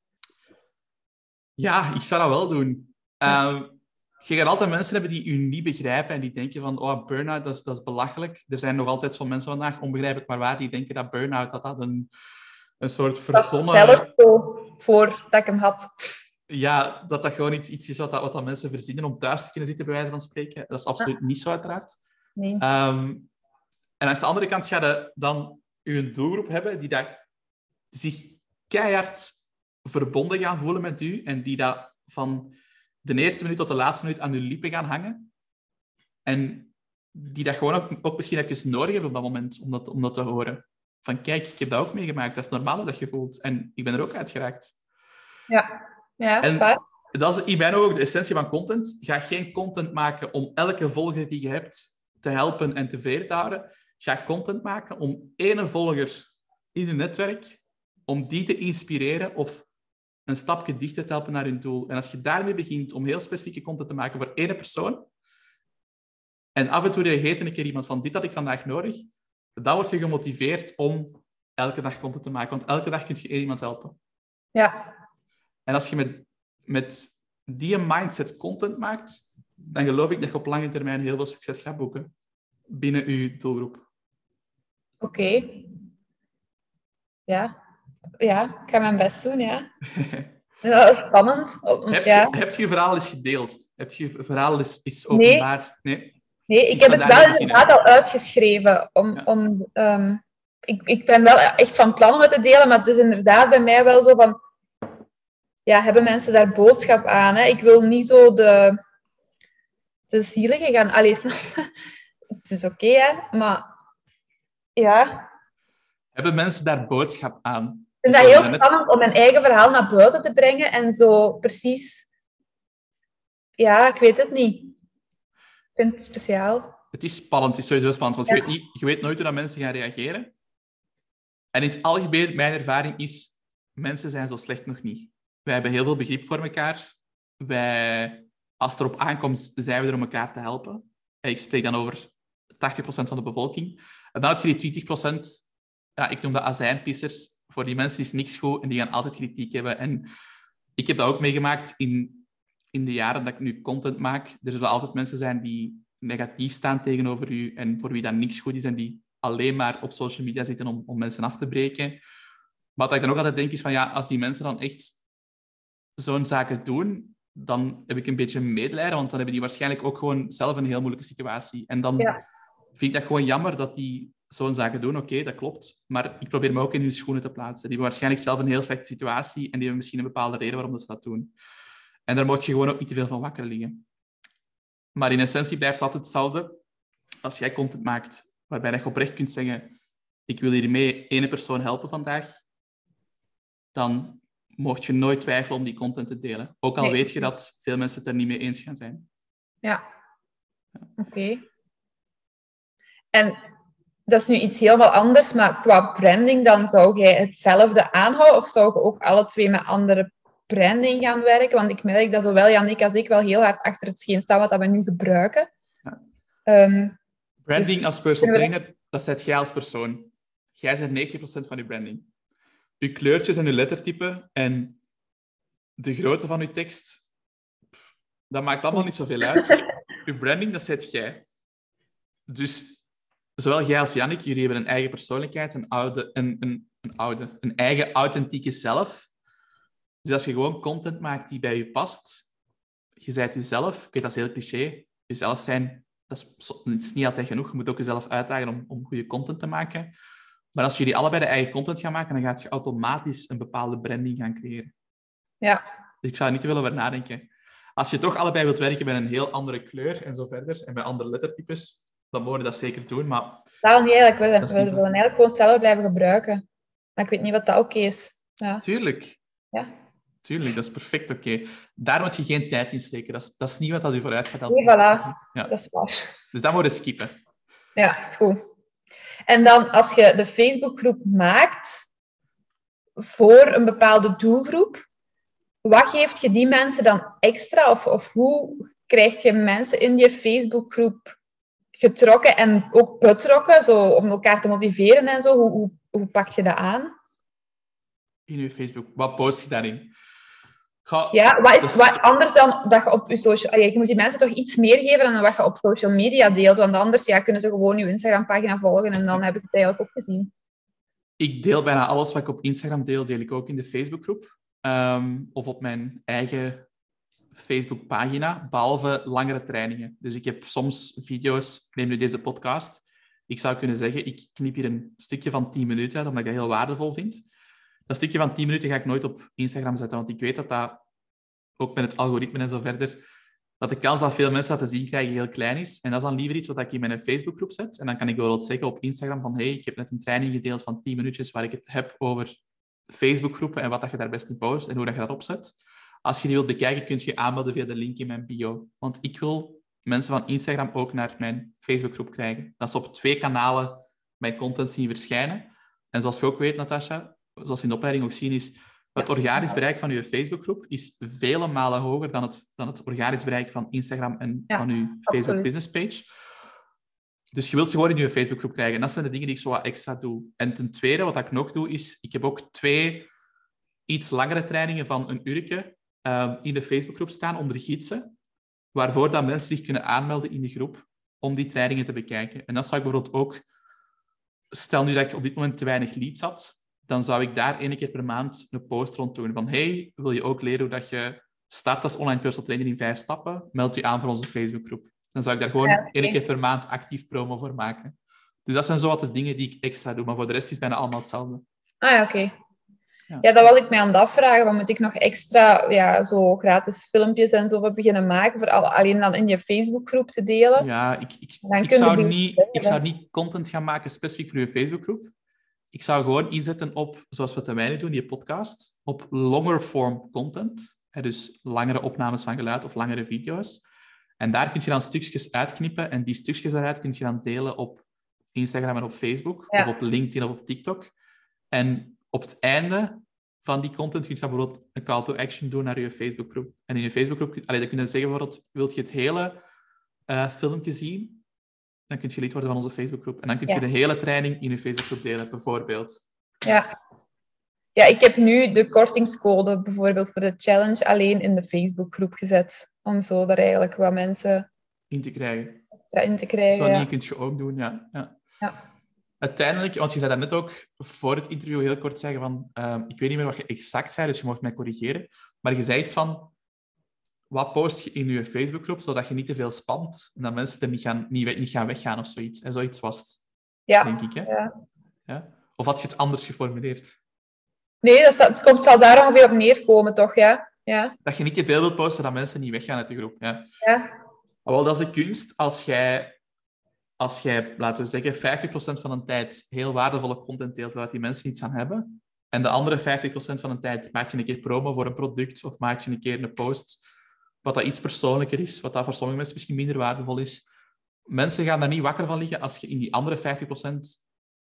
Ja, ik zou dat wel doen. Ehm, je gaat altijd mensen hebben die u niet begrijpen en die denken van, oh, burn-out, dat is, dat is belachelijk. Er zijn nog altijd zo'n mensen vandaag, onbegrijpelijk maar waar, die denken dat burn-out dat dat een, een soort Dat verzonnen... zelf zo voor dat ik hem had. Ja, dat dat gewoon iets, iets is wat, dat, wat dat mensen verzinnen om thuis te kunnen zitten, bij wijze van spreken. Dat is absoluut niet zo, uiteraard. Nee. Ehm, en aan de andere kant ga je dan je doelgroep hebben die dat zich keihard verbonden gaan voelen met u en die dat van de eerste minuut tot de laatste minuut aan uw lippen gaan hangen. En die dat gewoon ook, ook misschien even nodig hebben op dat moment om dat, om dat te horen. Van kijk, ik heb dat ook meegemaakt. Dat is normaal dat je voelt. En ik ben er ook uitgeraakt. Ja, ja dat is En- waar. Dat is in mijn ook de essentie van content. Ga geen content maken om elke volger die je hebt te helpen en tevreden te houden. Ga content maken om één volger in je netwerk, om die te inspireren of een stapje dichter te helpen naar hun doel. En als je daarmee begint om heel specifieke content te maken voor één persoon, en af en toe reageert een keer iemand van dit had ik vandaag nodig, dan word je gemotiveerd om elke dag content te maken. Want elke dag kun je één iemand helpen. Ja, En als je met, met die mindset content maakt, dan geloof ik dat je op lange termijn heel veel succes gaat boeken binnen je doelgroep. oké. Ja. Ja, ik ga mijn best doen, ja. Dat is spannend. Heb, ja. je, heb je je verhaal eens gedeeld? Heb je je verhaal eens, eens openbaar? Nee. Nee, ik Ik heb het wel inderdaad al uitgeschreven. Om, Ja. om, ehm, ik, ik ben wel echt van plan om het te delen, maar het is inderdaad bij mij wel zo van... Ja, hebben mensen daar boodschap aan? Hè? Ik wil niet zo de, de zielige gaan... Allee? Het is oké, hè. Maar... Ja, Hebben mensen daar boodschap aan? Ik vind Dus dat heel net- spannend om mijn eigen verhaal naar buiten te brengen en zo precies... Ja, ik weet het niet. Ik vind het speciaal. Het is spannend, het is sowieso spannend, want je, weet niet, je weet nooit hoe dat mensen gaan reageren. En in het algemeen, mijn ervaring is, mensen zijn zo slecht nog niet. Wij hebben heel veel begrip voor elkaar. Wij, als het erop aankomt, zijn we er om elkaar te helpen. En ik spreek dan over 80% van de bevolking. En dan heb je die 20%, ja, ik noem dat azijnpissers. Voor die mensen is niks goed en die gaan altijd kritiek hebben. En ik heb dat ook meegemaakt in, in de jaren dat ik nu content maak. Er zullen altijd mensen zijn die negatief staan tegenover u en voor wie dat niks goed is en die alleen maar op social media zitten om, om mensen af te breken. Maar wat ik dan ook altijd denk is van ja, als die mensen dan echt zo'n zaken doen, dan heb ik een beetje medelijden, want dan hebben die waarschijnlijk ook gewoon zelf een heel moeilijke situatie. En dan Ja. vind ik dat gewoon jammer dat die zo'n zaken doen. Oké, dat klopt. Maar ik probeer me ook in hun schoenen te plaatsen. Die hebben waarschijnlijk zelf een heel slechte situatie en die hebben misschien een bepaalde reden waarom dat ze dat doen. En daar moet je gewoon ook niet te veel van wakker liggen. Maar in essentie blijft het altijd hetzelfde. Als jij content maakt waarbij je oprecht kunt zeggen ik wil hiermee ene persoon helpen vandaag, dan mocht je nooit twijfelen om die content te delen. Ook al Nee. weet je dat veel mensen het er niet mee eens gaan zijn. Ja, oké. En dat is nu iets helemaal anders, maar qua branding dan zou jij hetzelfde aanhouden of zou je ook alle twee met andere branding gaan werken? Want ik merk dat zowel Jannik als ik wel heel hard achter het scheen staan wat we nu gebruiken. Ja. Ehm, branding dus als personal trainer, dat zet jij als persoon. Jij zet 90% van je branding. Je kleurtjes en je lettertype en de grootte van je tekst, dat maakt allemaal niet zoveel uit. Je branding, dat zet jij. Dus zowel jij als Jannik, jullie hebben een eigen persoonlijkheid, een, oude, een, een, een, oude, een eigen authentieke zelf. Dus als je gewoon content maakt die bij je past, je zijt jezelf, ik weet dat is heel cliché, jezelf zijn, dat is, is niet altijd genoeg. Je moet ook jezelf uitdagen om, om goede content te maken. Maar als jullie allebei de eigen content gaan maken, dan gaat je automatisch een bepaalde branding gaan creëren. Ja. Dus ik zou er niet te veel over nadenken. Als je toch allebei wilt werken met een heel andere kleur en zo verder, en bij andere lettertypes, dan mogen we dat zeker doen. Maar... Dat niet eigenlijk. We, we willen eigenlijk gewoon hetzelfde blijven gebruiken. Maar ik weet niet wat dat ook is. Ja. Tuurlijk. Ja. Tuurlijk, dat is perfect oké. Daar moet je geen tijd in steken. Dat is, dat is niet wat dat u vooruit gaat. Nee, voilà. Ja. Dat is waar. Dus dat moet je skippen. Ja, goed. En dan als je de Facebookgroep maakt voor een bepaalde doelgroep, wat geeft je die mensen dan extra? Of, of hoe krijg je mensen in die Facebookgroep getrokken en ook betrokken, zo, om elkaar te motiveren en zo? Hoe, hoe, hoe pak je dat aan? In je Facebook, wat post je daarin? ja, wat is wat anders dan dat je op je social... Je moet die mensen toch iets meer geven dan wat je op social media deelt, want anders ja, kunnen ze gewoon je Instagram-pagina volgen en dan hebben ze het eigenlijk ook gezien. Ik deel bijna alles wat ik op Instagram deel, deel ik ook in de Facebookgroep. Um, of op mijn eigen Facebook-pagina, behalve langere trainingen. Dus ik heb soms video's, neem nu deze podcast. Ik zou kunnen zeggen, ik knip hier een stukje van 10 minuten uit, omdat ik dat heel waardevol vind. Dat stukje van 10 minuten ga ik nooit op Instagram zetten, want ik weet dat dat, ook met het algoritme en zo verder, dat de kans dat veel mensen dat te zien krijgen heel klein is. En dat is dan liever iets wat ik in mijn Facebookgroep zet. En dan kan ik bijvoorbeeld zeggen op Instagram van hey, ik heb net een training gedeeld van 10 minuutjes waar ik het heb over Facebookgroepen en wat dat je daar best in post en hoe dat je dat opzet. Als je die wilt bekijken, kun je je aanmelden via de link in mijn bio. Want ik wil mensen van Instagram ook naar mijn Facebookgroep krijgen. Dat ze op twee kanalen mijn content zien verschijnen. En zoals je ook weet, Natasha, zoals in de opleiding ook zien, is het organisch bereik van je Facebookgroep is vele malen hoger dan het, dan het organisch bereik van Instagram en van je Facebook business page. Dus je wilt ze gewoon in je Facebookgroep krijgen. En dat zijn de dingen die ik zo wat extra doe. En ten tweede, wat ik nog doe, is... Ik heb ook twee iets langere trainingen van een uurtje uh, in de Facebookgroep staan onder gidsen, waarvoor dat mensen zich kunnen aanmelden in de groep om die trainingen te bekijken. En dat zou ik bijvoorbeeld ook... Stel nu dat ik op dit moment te weinig leads had, dan zou ik daar één keer per maand een post rond doen van hey, wil je ook leren hoe dat je start als online personal trainer in vijf stappen? Meld je aan voor onze Facebookgroep. Dan zou ik daar gewoon ja, één keer per maand actief promo voor maken. Dus dat zijn zo wat de dingen die ik extra doe, maar voor de rest is het bijna allemaal hetzelfde. Ah ja, oké. Ja. ja, dat was ik mij aan het afvragen. Wat moet ik nog extra ja, zo gratis filmpjes en zo beginnen maken? Voor alleen dan in je Facebookgroep te delen? Ja, ik, ik, ik zou, niet, ik zou niet content gaan maken specifiek voor je Facebookgroep. Ik zou gewoon inzetten op, zoals we te doen, die podcast, op longer form content. Dus langere opnames van geluid of langere video's. En daar kun je dan stukjes uitknippen en die stukjes daaruit kun je dan delen op Instagram en op Facebook, of op LinkedIn of op TikTok. En op het einde van die content kun je bijvoorbeeld een call to action doen naar je Facebookgroep. En in je Facebookgroep, allee, dan kun je zeggen bijvoorbeeld, wilt je het hele uh, filmpje zien? Dan kun je lid worden van onze Facebookgroep. En dan kun je de hele training in je Facebookgroep delen, bijvoorbeeld. Ja. Ja, ik heb nu de kortingscode bijvoorbeeld voor de challenge alleen in de Facebookgroep gezet. Om zo daar eigenlijk wat mensen... In te krijgen. in te krijgen, Zo ja. kun je ook doen, ja. ja. ja uiteindelijk, want je zei net ook voor het interview heel kort zeggen van, uh, ik weet niet meer wat je exact zei, dus je mocht mij corrigeren, maar je zei iets van, wat post je in je Facebookgroep, zodat je niet te veel spamt en dat mensen er niet gaan, niet, niet gaan weggaan of zoiets. En zoiets was het, ja. denk ik. Hè? Ja. ja. Of had je het anders geformuleerd? Nee, dat, het komt, zal daar ongeveer op neerkomen, toch? Ja. Ja. Dat je niet te veel wilt posten, dat mensen niet weggaan uit de groep. Ja. ja. wel, dat is de kunst. Als jij als jij, laten we zeggen, 50% van de tijd heel waardevolle content deelt waar die mensen iets aan hebben, en de andere 50% van de tijd maak je een keer promo voor een product of maak je een keer een post wat dat iets persoonlijker is, wat dat voor sommige mensen misschien minder waardevol is, mensen gaan daar niet wakker van liggen als je in die andere 50%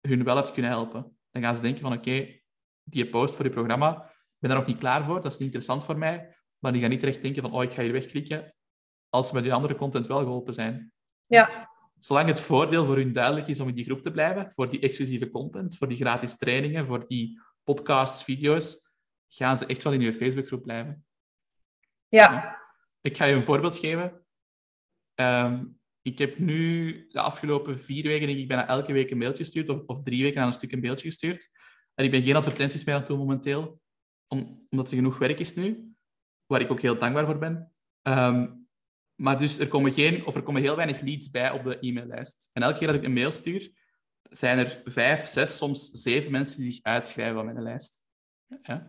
hun wel hebt kunnen helpen. Dan gaan ze denken van, oké, die post voor je programma, ik ben daar nog niet klaar voor, dat is niet interessant voor mij. Maar die gaan niet terecht denken van, oh, ik ga hier wegklikken, als ze met die andere content wel geholpen zijn. Ja. Zolang het voordeel voor hun duidelijk is om in die groep te blijven, voor die exclusieve content, voor die gratis trainingen, voor die podcasts, video's, gaan ze echt wel in je Facebookgroep blijven. Ja. Ik ga je een voorbeeld geven. Ehm, ik heb nu de afgelopen vier weken, denk ik, bijna elke week een mailtje gestuurd, of, of drie weken aan een stuk een mailtje gestuurd. En ik ben geen advertenties meer aan het doen momenteel, omdat er genoeg werk is nu, waar ik ook heel dankbaar voor ben. Ehm, maar dus er komen, geen, of er komen heel weinig leads bij op de e-maillijst. En elke keer dat ik een mail stuur, zijn er vijf, zes, soms zeven mensen die zich uitschrijven van mijn lijst. Ja?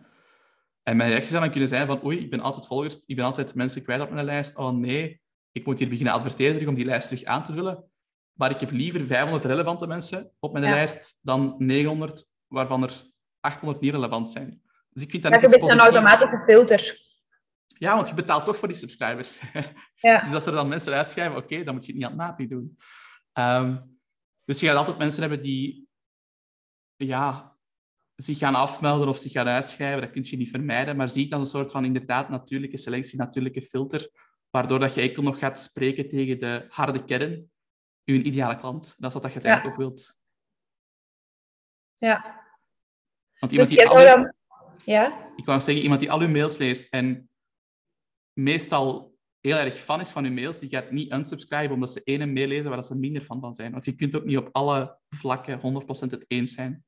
En mijn reacties dan kunnen zijn van oei, ik ben altijd volgers, ik ben altijd mensen kwijt op mijn lijst. Oh nee, ik moet hier beginnen adverteren om die lijst terug aan te vullen. Maar ik heb liever 500 relevante mensen op mijn lijst dan 900, waarvan er 800 niet relevant zijn. Dus ik vind dat, dat is een automatische filter. Ja, want je betaalt toch voor die subscribers. Ja. dus als er dan mensen uitschrijven, oké, dan moet je het niet aan het doen. Ehm, dus je gaat altijd mensen hebben die ja, zich gaan afmelden of zich gaan uitschrijven. Dat kun je niet vermijden. Maar zie het als een soort van inderdaad natuurlijke selectie, natuurlijke filter, waardoor dat je enkel nog gaat spreken tegen de harde kern, je ideale klant. Dat is wat je uiteindelijk ook wilt. Ja. Want iemand Dus die jij al dan... Ja? ik wou zeggen, iemand die al uw mails leest en meestal heel erg fan is van uw mails, die gaat niet unsubscriben omdat ze ene mail lezen waar ze minder fan van zijn. Want je kunt ook niet op alle vlakken 100% het eens zijn.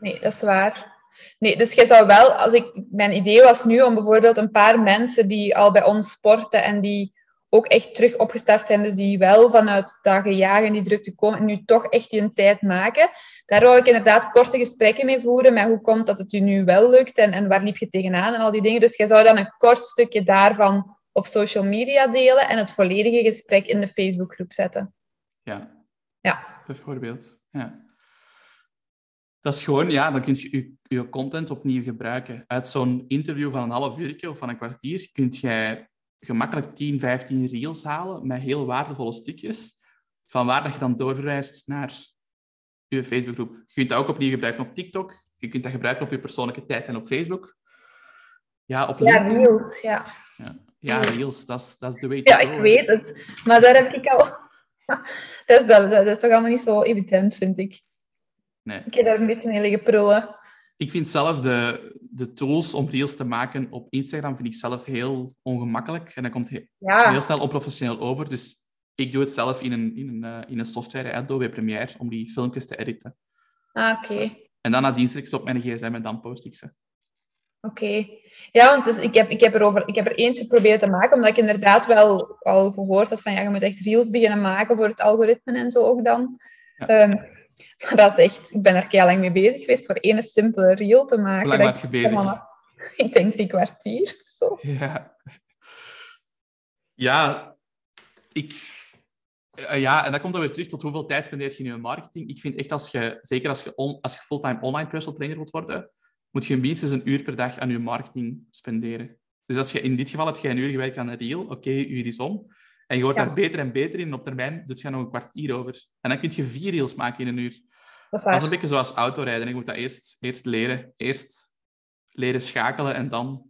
Nee, dat is waar. Nee, dus jij zou wel, als ik, mijn idee was nu om bijvoorbeeld een paar mensen die al bij ons sporten en die ook echt terug opgestart zijn, dus die wel vanuit dagen jagen en die drukte komen en nu toch echt die een tijd maken. Daar wou ik inderdaad korte gesprekken mee voeren met hoe komt dat het u nu wel lukt en, en waar liep je tegenaan en al die dingen. Dus jij zou dan een kort stukje daarvan op social media delen en het volledige gesprek in de Facebookgroep zetten. Ja, Ja, bijvoorbeeld. Ja. Dat is gewoon, ja, dan kun je je, je content opnieuw gebruiken. Uit zo'n interview van een half uurtje of van een kwartier kun je gemakkelijk 10, 15 reels halen met heel waardevolle stukjes. Van waar dat je dan doorverwijst naar je Facebookgroep. Je kunt dat ook opnieuw gebruiken op TikTok. Je kunt dat gebruiken op je persoonlijke tijd en op Facebook. Ja, op ja reels, ja. Ja, ja reels, dat is, dat is de way Ja, ik weet het. Maar daar heb ik al... dat, is dat, dat is toch allemaal niet zo evident, vind ik. Nee. Ik heb daar een beetje in liggen prullen. Ik vind zelf de, de tools om reels te maken op Instagram vind ik zelf heel ongemakkelijk. En dat komt Ja, heel snel onprofessioneel over. Dus ik doe het zelf in een, in een, eh, in een software, Adobe Premiere, om die filmpjes te editen. ah, oké. En dan nadien zet ik ze op mijn gsm en dan post ik ze. Oké. Ja, want dus ik, heb, ik, heb er over, ik heb er eentje proberen te maken, omdat ik inderdaad wel al gehoord had van ja, je moet echt reels beginnen maken voor het algoritme en zo ook dan. Ja. Ehm, maar dat is echt, ik ben er heel lang mee bezig geweest voor één simpele reel te maken. Hoe lang Dat was je ik- denk drie kwartier of zo. Ja. Ja, ik... eh, ja, en dat komt dan weer terug tot hoeveel tijd spendeer je in je marketing. Ik vind echt, als je, zeker als je, on- als je fulltime online personal trainer wilt worden, moet je minstens een uur per dag aan je marketing spenderen. Dus als je in dit geval heb je een uur gewerkt aan een reel, oké, je uur is om. En je wordt Ja. daar beter en beter in. En op termijn doet je nog een kwartier over. En dan kun je vier reels maken in een uur. Dat is Dat is waar. een beetje zoals autorijden. Je moet dat eerst, eerst leren. Eerst leren schakelen en dan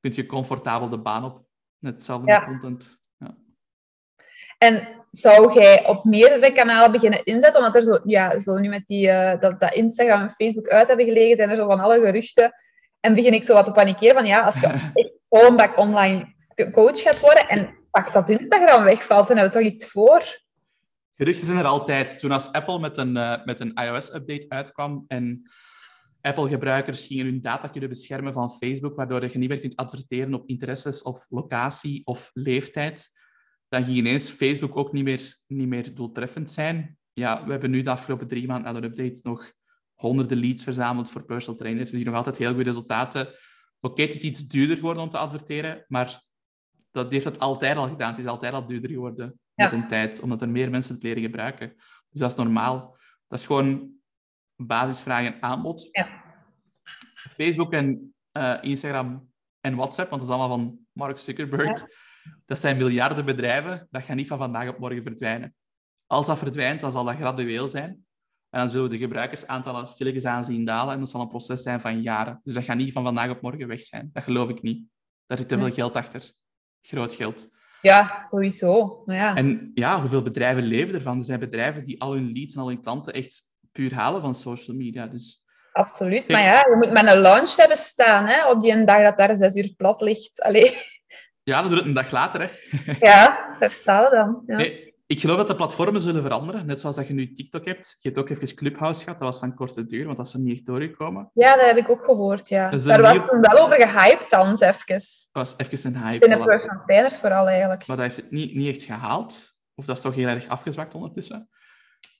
kun je comfortabel de baan op. Met hetzelfde Ja. content. Ja. En zou jij op meerdere kanalen beginnen inzetten? Omdat er zo, ja, zo nu met die, eh, dat, dat Instagram en Facebook uit hebben gelegen, zijn er zo van alle geruchten. En begin ik zo wat te panikeren van ja, als je echt een bak online coach gaat worden en pak dat Instagram wegvalt, dan hebben we toch iets voor? Geruchten zijn er altijd. Toen als Apple met een, eh, met een iOS-update uitkwam en Apple-gebruikers gingen hun data kunnen beschermen van Facebook, waardoor je niet meer kunt adverteren op interesses of locatie of leeftijd, dan ging ineens Facebook ook niet meer, niet meer doeltreffend zijn. Ja, we hebben nu de afgelopen drie maanden aan de update nog honderden leads verzameld voor personal trainers. We zien nog altijd heel goede resultaten. Oké, het is iets duurder geworden om te adverteren, maar dat heeft het altijd al gedaan. Het is altijd al duurder geworden met een tijd, omdat er meer mensen het leren gebruiken. Dus dat is normaal. Dat is gewoon basisvraag en aanbod. Ja. Facebook en eh, Instagram en WhatsApp, want dat is allemaal van Mark Zuckerberg. Dat zijn miljarden bedrijven. Dat gaat niet van vandaag op morgen verdwijnen. Als dat verdwijnt, dan zal dat gradueel zijn. En dan zullen we de gebruikersaantallen stilletjes aan zien dalen. En dat zal een proces zijn van jaren. Dus dat gaat niet van vandaag op morgen weg zijn. Dat geloof ik niet. Daar zit te veel geld achter. Groot geld. Ja, sowieso. Maar ja. En ja, hoeveel bedrijven leven ervan? Er zijn bedrijven die al hun leads en al hun klanten echt puur halen van social media. Dus Absoluut. Maar ja, je moet met een launch hebben staan hè, op die een dag dat daar zes uur plat ligt. Allee. Ja, dan doe het een dag later. Hè. Ja, daar staan we dan. Ja. Nee, ik geloof dat de platformen zullen veranderen. Net zoals dat je nu TikTok hebt. Je hebt ook even Clubhouse gehad. Dat was van korte duur, want dat is er niet echt doorgekomen. Ja, dat heb ik ook gehoord, ja. Dus daar dan was toen wel over gehyped dan, even. Dat was even een hype. Binnen voilà. personal trainers vooral, eigenlijk. Maar dat heeft het niet, niet echt gehaald. Of dat is toch heel erg afgezwakt ondertussen.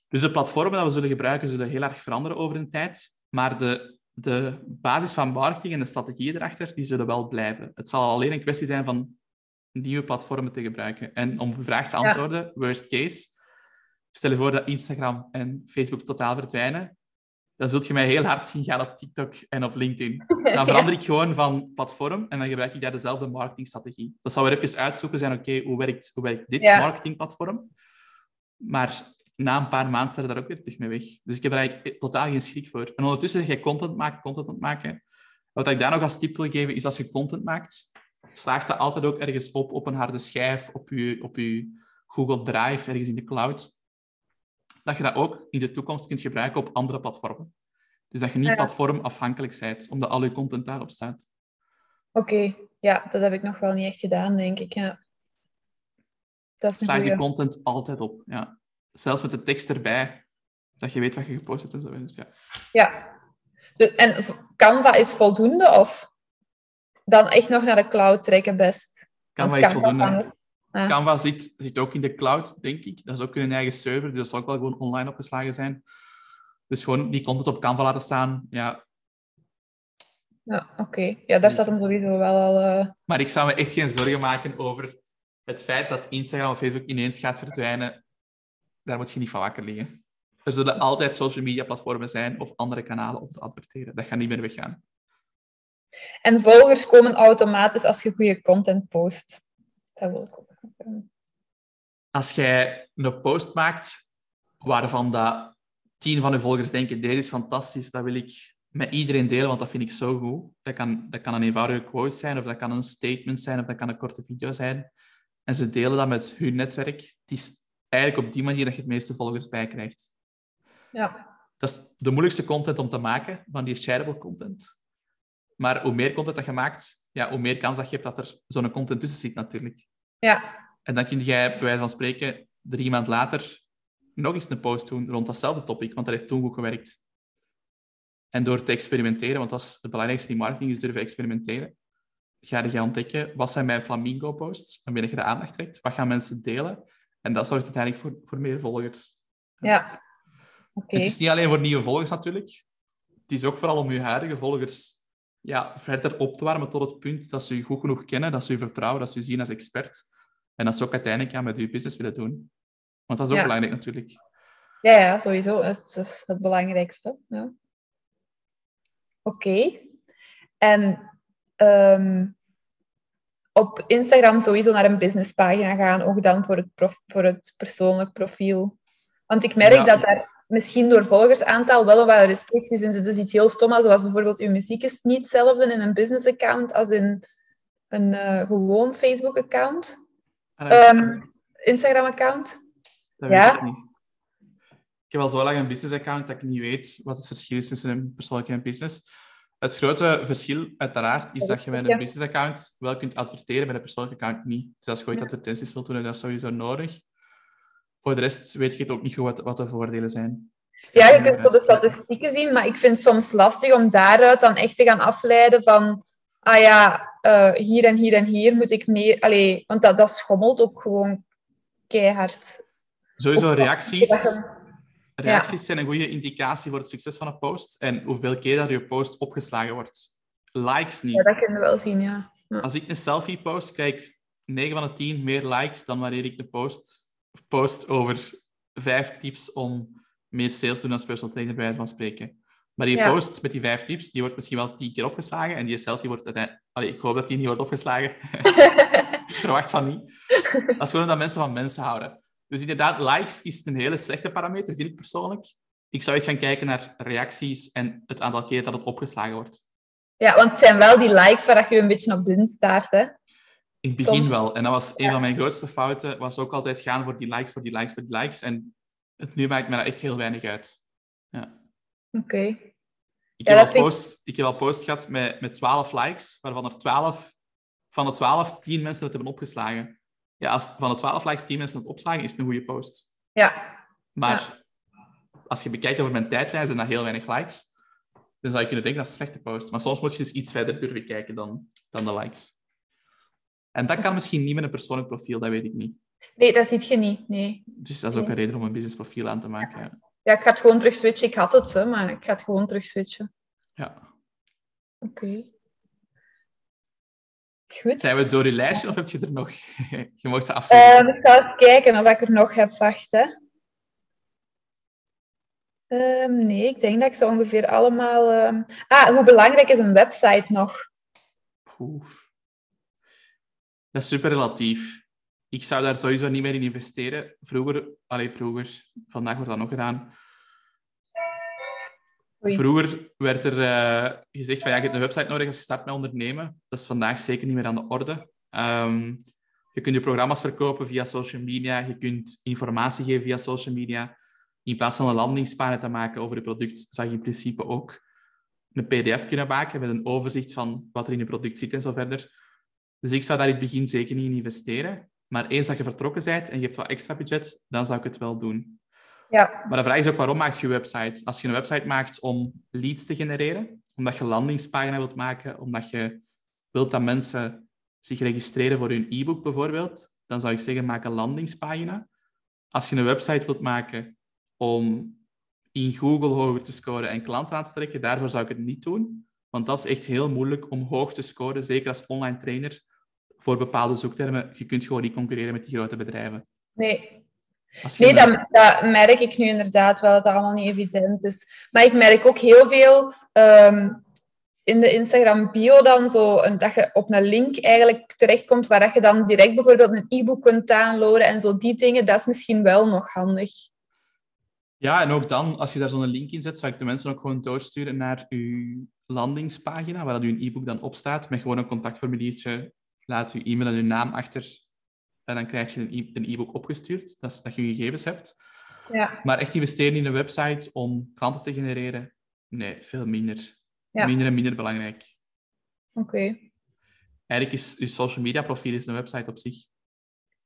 Dus de platformen dat we zullen gebruiken, zullen heel erg veranderen over de tijd. Maar de, de basis van marketing en de strategieën erachter, die zullen wel blijven. Het zal alleen een kwestie zijn van nieuwe platformen te gebruiken. En om uw vraag te Ja. antwoorden, worst case, stel je voor dat Instagram en Facebook totaal verdwijnen, dan zult je mij heel hard zien gaan op TikTok en op LinkedIn. Dan verander ik gewoon van platform en dan gebruik ik daar dezelfde marketingstrategie. Dat zal weer even uitzoeken zijn, oké, hoe, werkt, hoe werkt dit Ja. marketingplatform? Maar na een paar maanden er daar ook weer terug mee weg. Dus ik heb er eigenlijk totaal geen schrik voor. En ondertussen zeg je content maken, content maken. Wat ik daar nog als tip wil geven, is als je content maakt, slaagt dat altijd ook ergens op, op een harde schijf, op je, op je Google Drive, ergens in de cloud. Dat je dat ook in de toekomst kunt gebruiken op andere platformen. Dus dat je niet platformafhankelijk bent, omdat al je content daarop staat. Oké, ja, dat heb ik nog wel niet echt gedaan, denk ik. Ja. Dat is Slaag je content altijd op. Ja. Zelfs met de tekst erbij, dat je weet wat je gepost hebt en zo. Dus ja. Ja. En Canva is voldoende of dan echt nog naar de cloud trekken best? Canva is voldoende. Ja. Canva zit, zit ook in de cloud, denk ik. Dat is ook hun eigen server, dus dat zal ook wel gewoon online opgeslagen zijn. Dus gewoon die content op Canva laten staan. Ja. Ja, oké. Ja, daar staat hem sowieso wel al... eh, Maar ik zou me echt geen zorgen maken over het feit dat Instagram of Facebook ineens gaat verdwijnen. Daar moet je niet van wakker liggen. Er zullen altijd social media platformen zijn of andere kanalen om te adverteren. Dat gaat niet meer weggaan. En volgers komen automatisch als je goede content post. Dat wil ik ook. Als jij een post maakt waarvan dat tien van je volgers denken, deze is fantastisch, dat wil ik met iedereen delen, want dat vind ik zo goed. Dat kan, dat kan een eenvoudige quote zijn, of dat kan een statement zijn, of dat kan een korte video zijn. En ze delen dat met hun netwerk. Het is eigenlijk op die manier dat je het meeste volgers bij krijgt. Ja, Dat is de moeilijkste content om te maken, van die shareable content. Maar hoe meer content dat je maakt, ja, hoe meer kans dat je hebt dat er zo'n content tussen zit natuurlijk. ja, En dan kun jij bij wijze van spreken drie maanden later nog eens een post doen rond datzelfde topic, want dat heeft toen goed gewerkt. En door te experimenteren, want dat is het belangrijkste in marketing, is durven experimenteren, ga je ontdekken, wat zijn mijn flamingo-posts, waarmee je de aandacht trekt, wat gaan mensen delen, en dat zorgt uiteindelijk voor, voor meer volgers. ja. Oké. Het is niet alleen voor nieuwe volgers natuurlijk, het is ook vooral om je huidige volgers ja, verder op te warmen tot het punt dat ze je goed genoeg kennen, dat ze je vertrouwen, dat ze je zien als expert. En dat ze ook uiteindelijk ja, met je business willen doen. Want dat is ook Ja. belangrijk natuurlijk. Ja, ja, sowieso. Dat is, het belangrijkste. Ja. Oké. En ehm, op Instagram sowieso naar een businesspagina gaan, ook dan voor het, prof- voor het persoonlijk profiel. Want ik merk Ja. dat daar misschien door volgersaantal wel wat restricties zitten. Dus iets heel stom, zoals bijvoorbeeld uw muziek is niet hetzelfde in een business-account als in een eh, gewoon Facebook-account. Ah, dat weet ik Ehm, niet. Instagram-account. Dat ja. ik niet. Ik heb al zo lang een business-account dat ik niet weet wat het verschil is tussen een persoonlijke en een business. Het grote verschil, uiteraard, is dat je met een business-account wel kunt adverteren, met een persoonlijke account niet. Dus als je ooit advertenties wilt doen, is dat sowieso nodig. Voor de rest weet ik het ook niet goed wat, wat de voordelen zijn. Ja, je kunt zo de statistieken zien, maar ik vind het soms lastig om daaruit dan echt te gaan afleiden van, ah ja, eh, hier en hier en hier moet ik meer... Allee, want dat, dat schommelt ook gewoon keihard. Sowieso reacties. Reacties zijn een goede indicatie voor het succes van een post en hoeveel keer dat je post opgeslagen wordt. Likes niet. Ja, dat kunnen we wel zien, ja. ja. Als ik een selfie post, krijg ik 9 van de 10 meer likes dan wanneer ik de post post over vijf tips om meer sales te doen als personal trainer, bij wijze van spreken. Maar die Ja. post met die vijf tips, die wordt misschien wel tien keer opgeslagen en die selfie wordt uiteindelijk... Allee, ik hoop dat die niet wordt opgeslagen. ik verwacht van niet. Dat is gewoon omdat mensen van mensen houden. Dus inderdaad, likes is een hele slechte parameter, vind ik persoonlijk. Ik zou eens gaan kijken naar reacties en het aantal keer dat het opgeslagen wordt. Ja, want het zijn wel die likes waar je een beetje op blind staart, hè? In het begin wel. En dat was een van mijn grootste fouten. Was ook altijd gaan voor die likes, voor die likes, voor die likes. En het, nu maakt me dat echt heel weinig uit. Ja. Oké. Ik, heb al post, ik heb al post gehad met, met 12 likes, waarvan er 12, van de 12, 10 mensen het hebben opgeslagen. Ja, als van de 12 likes 10 mensen het opslagen, is het een goede post. Ja. Maar als je bekijkt over mijn tijdlijn, zijn dat heel weinig likes. Dan zou je kunnen denken dat is een slechte post. Maar soms moet je dus iets verder durven kijken dan, dan de likes. En dat kan misschien niet met een persoonlijk profiel, dat weet ik niet. Nee, dat ziet je niet. Nee. Dus dat is ook een reden om een businessprofiel aan te maken. Ja. ja, ik ga het gewoon terug switchen. Ik had het, hè, maar ik ga het gewoon terug switchen. Ja. Oké. Goed. Zijn we door je lijstje of heb je er nog? je mocht ze afvragen. Uh, ik ga eens kijken of ik er nog heb. Wacht, hè. Um, nee, ik denk dat ik ze ongeveer allemaal... Um... Ah, hoe belangrijk is een website nog? Oef. Dat is super relatief. Ik zou daar sowieso niet meer in investeren. Vroeger, alleen vroeger, vandaag wordt dat nog gedaan. Vroeger werd er uh, gezegd van ja, je hebt een website nodig als je start met ondernemen. Dat is vandaag zeker niet meer aan de orde. Um, je kunt je programma's verkopen via social media. Je kunt informatie geven via social media. In plaats van een landingspagina te maken over je product, zou je in principe ook een pdf kunnen maken met een overzicht van wat er in je product zit en zo verder. Dus ik zou daar in het begin zeker niet in investeren. Maar eens dat je vertrokken bent en je hebt wat extra budget, dan zou ik het wel doen. Ja. Maar de vraag is ook, waarom maak je je website? Als je een website maakt om leads te genereren, omdat je een landingspagina wilt maken, omdat je wilt dat mensen zich registreren voor hun e-book bijvoorbeeld, dan zou ik zeggen, maak een landingspagina. Als je een website wilt maken om in Google hoger te scoren en klanten aan te trekken, daarvoor zou ik het niet doen. Want dat is echt heel moeilijk om hoog te scoren, zeker als online trainer, voor bepaalde zoektermen. Je kunt gewoon niet concurreren met die grote bedrijven. Nee. Nee, dat, dat, merk ik nu inderdaad wel, dat dat allemaal niet evident is. Maar ik merk ook heel veel um, in de Instagram bio dan zo, dat je op een link eigenlijk terechtkomt waar je dan direct bijvoorbeeld een e-book kunt downloaden en zo die dingen, dat is misschien wel nog handig. Ja, en ook dan, als je daar zo'n link in zet, zou ik de mensen ook gewoon doorsturen naar je landingspagina, waar dat je e-book dan op staat, met gewoon een contactformuliertje. Laat je e-mail en je naam achter. En dan krijg je een e-book opgestuurd, dat, is, dat je gegevens hebt. Ja. Maar echt investeren in een website om klanten te genereren, nee, veel minder. Minder en minder belangrijk. Oké. Eigenlijk is je social media profiel is een website op zich.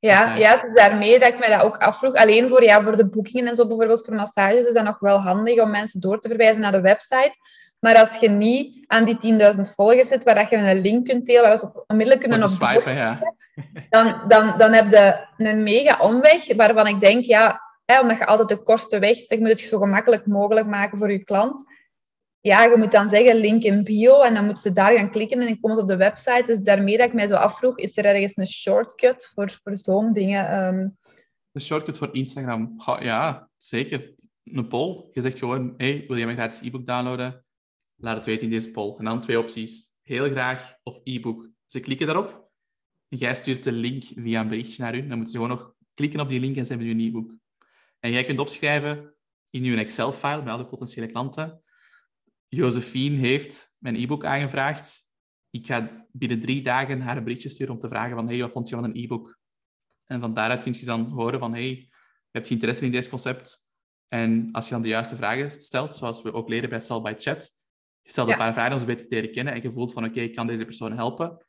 Ja, ja, het is daarmee dat ik mij dat ook afvroeg. Alleen voor, ja, voor de boekingen en zo, bijvoorbeeld voor massages, is dat nog wel handig om mensen door te verwijzen naar de website. Maar als je niet aan die 10.000 volgers zit, waar dat je een link kunt delen, waar ze onmiddellijk kunnen op swipen, ja. dan, dan, dan heb je een mega omweg, waarvan ik denk, ja, hè, omdat je altijd de kosten wegsteekt, je moet het zo gemakkelijk mogelijk maken voor je klant. Ja, je moet dan zeggen link in bio en dan moeten ze daar gaan klikken en dan komen ze op de website. Dus daarmee dat ik mij zo afvroeg, is er ergens een shortcut voor, voor zo'n dingen? Um... Een shortcut voor Instagram? Ja, zeker. Een poll. Je zegt gewoon, hey, wil je mijn gratis e-book downloaden? Laat het weten in deze poll. En dan twee opties. Heel graag of e-book. Ze klikken daarop. En jij stuurt de link via een berichtje naar hun. Dan moeten ze gewoon nog klikken op die link en ze hebben je e-book. En jij kunt opschrijven in je Excel-file met alle potentiële klanten. Josephine heeft mijn e-book aangevraagd. Ik ga binnen drie dagen haar een berichtje sturen om te vragen van hey, wat vond je van een e-book? En van daaruit kun je dan horen van hey, je hebt interesse in deze concept. En als je dan de juiste vragen stelt, zoals we ook leren bij Sell by Chat, je stelt een paar vragen om ze beter te leren kennen en je voelt van oké, ik kan deze persoon helpen.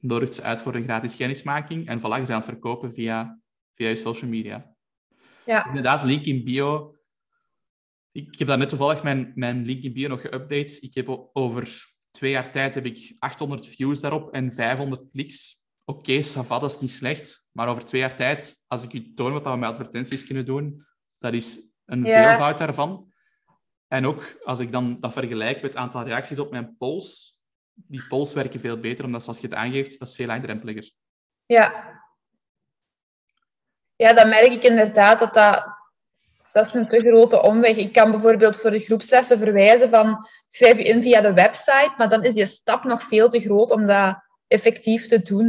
Nodigt ze uit voor een gratis kennismaking en voilà, je aan het verkopen via, via je social media. Ja. Inderdaad, link in bio. Ik heb daar net toevallig mijn, mijn link in bio nog geüpdate. Ik heb over twee jaar tijd heb ik 800 views daarop en 500 kliks. Oké, okay, dat is niet slecht. Maar over twee jaar tijd, als ik u toon wat we met advertenties kunnen doen, dat is een veelvoud daarvan. En ook als ik dan dat vergelijk met het aantal reacties op mijn polls, die polls werken veel beter, omdat zoals je het aangeeft, dat is veel laagdrempeliger. Ja. Ja, dan merk ik inderdaad dat dat, dat is een te grote omweg. Ik kan bijvoorbeeld voor de groepslessen verwijzen van schrijf je in via de website, maar dan is die stap nog veel te groot om dat effectief te doen.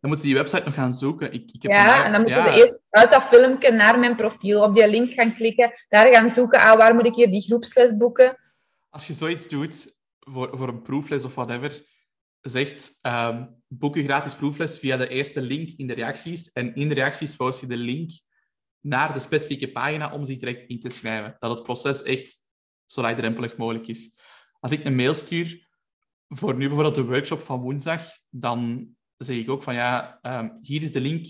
dan moeten ze die website nog gaan zoeken. Ik, ik heb Ja, vandaag- en dan moeten ja, ze eerst uit dat filmpje naar mijn profiel, op die link gaan klikken, daar gaan zoeken, ah, waar moet ik hier die groepsles boeken? Als je zoiets doet voor, voor een proefles of whatever, zegt ehm, boek gratis proefles via de eerste link in de reacties. En in de reacties post je de link naar de specifieke pagina om zich direct in te schrijven. Dat het proces echt zo laagdrempelig mogelijk is. Als ik een mail stuur voor nu bijvoorbeeld de workshop van woensdag, dan zeg ik ook van ja, ehm, hier is de link.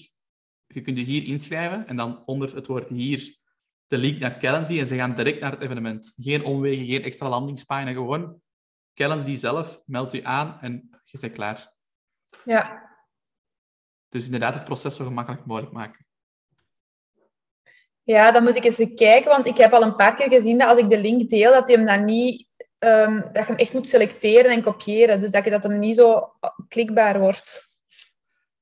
Je kunt je hier inschrijven en dan onder het woord hier de link naar Calendly en ze gaan direct naar het evenement. Geen omwegen, geen extra landingspagina, gewoon Calendly zelf, meld u aan en je bent klaar. Ja, Dus inderdaad het proces zo gemakkelijk mogelijk maken. Ja, dan moet ik eens kijken, want ik heb al een paar keer gezien dat als ik de link deel, dat hij hem dan niet, ehm, dat je hem echt moet selecteren en kopiëren. Dus dat, je, dat hem niet zo klikbaar wordt.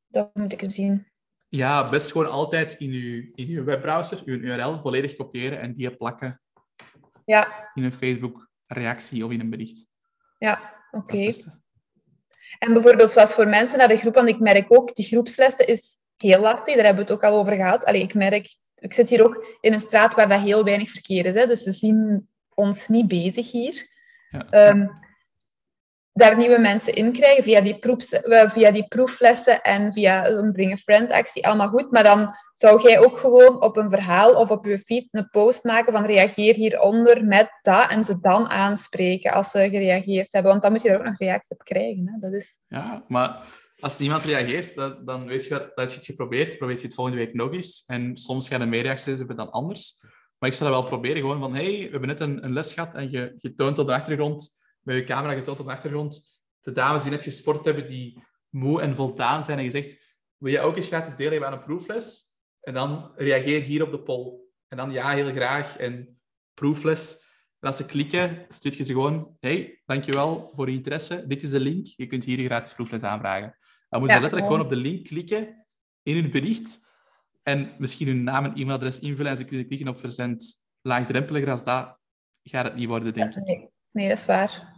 Dat moet ik eens zien. Ja, best gewoon altijd in uw, in uw webbrowser, uw URL volledig kopiëren en die plakken Ja, in een Facebook-reactie of in een bericht. ja, oké. En bijvoorbeeld, zoals voor mensen naar de groep, want ik merk ook, die groepslessen is heel lastig, daar hebben we het ook al over gehad. Allee, ik merk, ik zit hier ook in een straat waar dat heel weinig verkeer is, hè, dus ze zien ons niet bezig hier. Ja. Ehm, daar nieuwe mensen in krijgen via die, eh, via die proeflessen en via een Bring a Friend actie, allemaal goed. Maar dan zou jij ook gewoon op een verhaal of op je feed een post maken van reageer hieronder met dat en ze dan aanspreken als ze gereageerd hebben. Want dan moet je er ook nog reactie op krijgen. Hè? Dat is... Ja, maar als niemand reageert, dan, weet je dat, je het geprobeerd. Probeer je het volgende week nog eens. En soms gaan er meer reacties hebben dan anders. Maar ik zal dat wel proberen. Gewoon van, hey, we hebben net een, een les gehad en je, je toont op de achtergrond, met je camera getoond op de achtergrond, de dames die net gesport hebben, die moe en voldaan zijn. En je zegt, wil je ook eens gratis deelnemen aan een proefles? En dan reageer hier op de poll. En dan ja, heel graag. En proefles. En als ze klikken, stuurt je ze gewoon, hey, dankjewel voor je interesse. Dit is de link. Je kunt hier je gratis proefles aanvragen. Dan moeten ze letterlijk gewoon. op de link klikken in hun bericht en misschien hun naam en e-mailadres invullen en ze kunnen klikken op verzend. Laagdrempeliger als dat gaat het niet worden, denk ik. Nee, nee, dat is waar.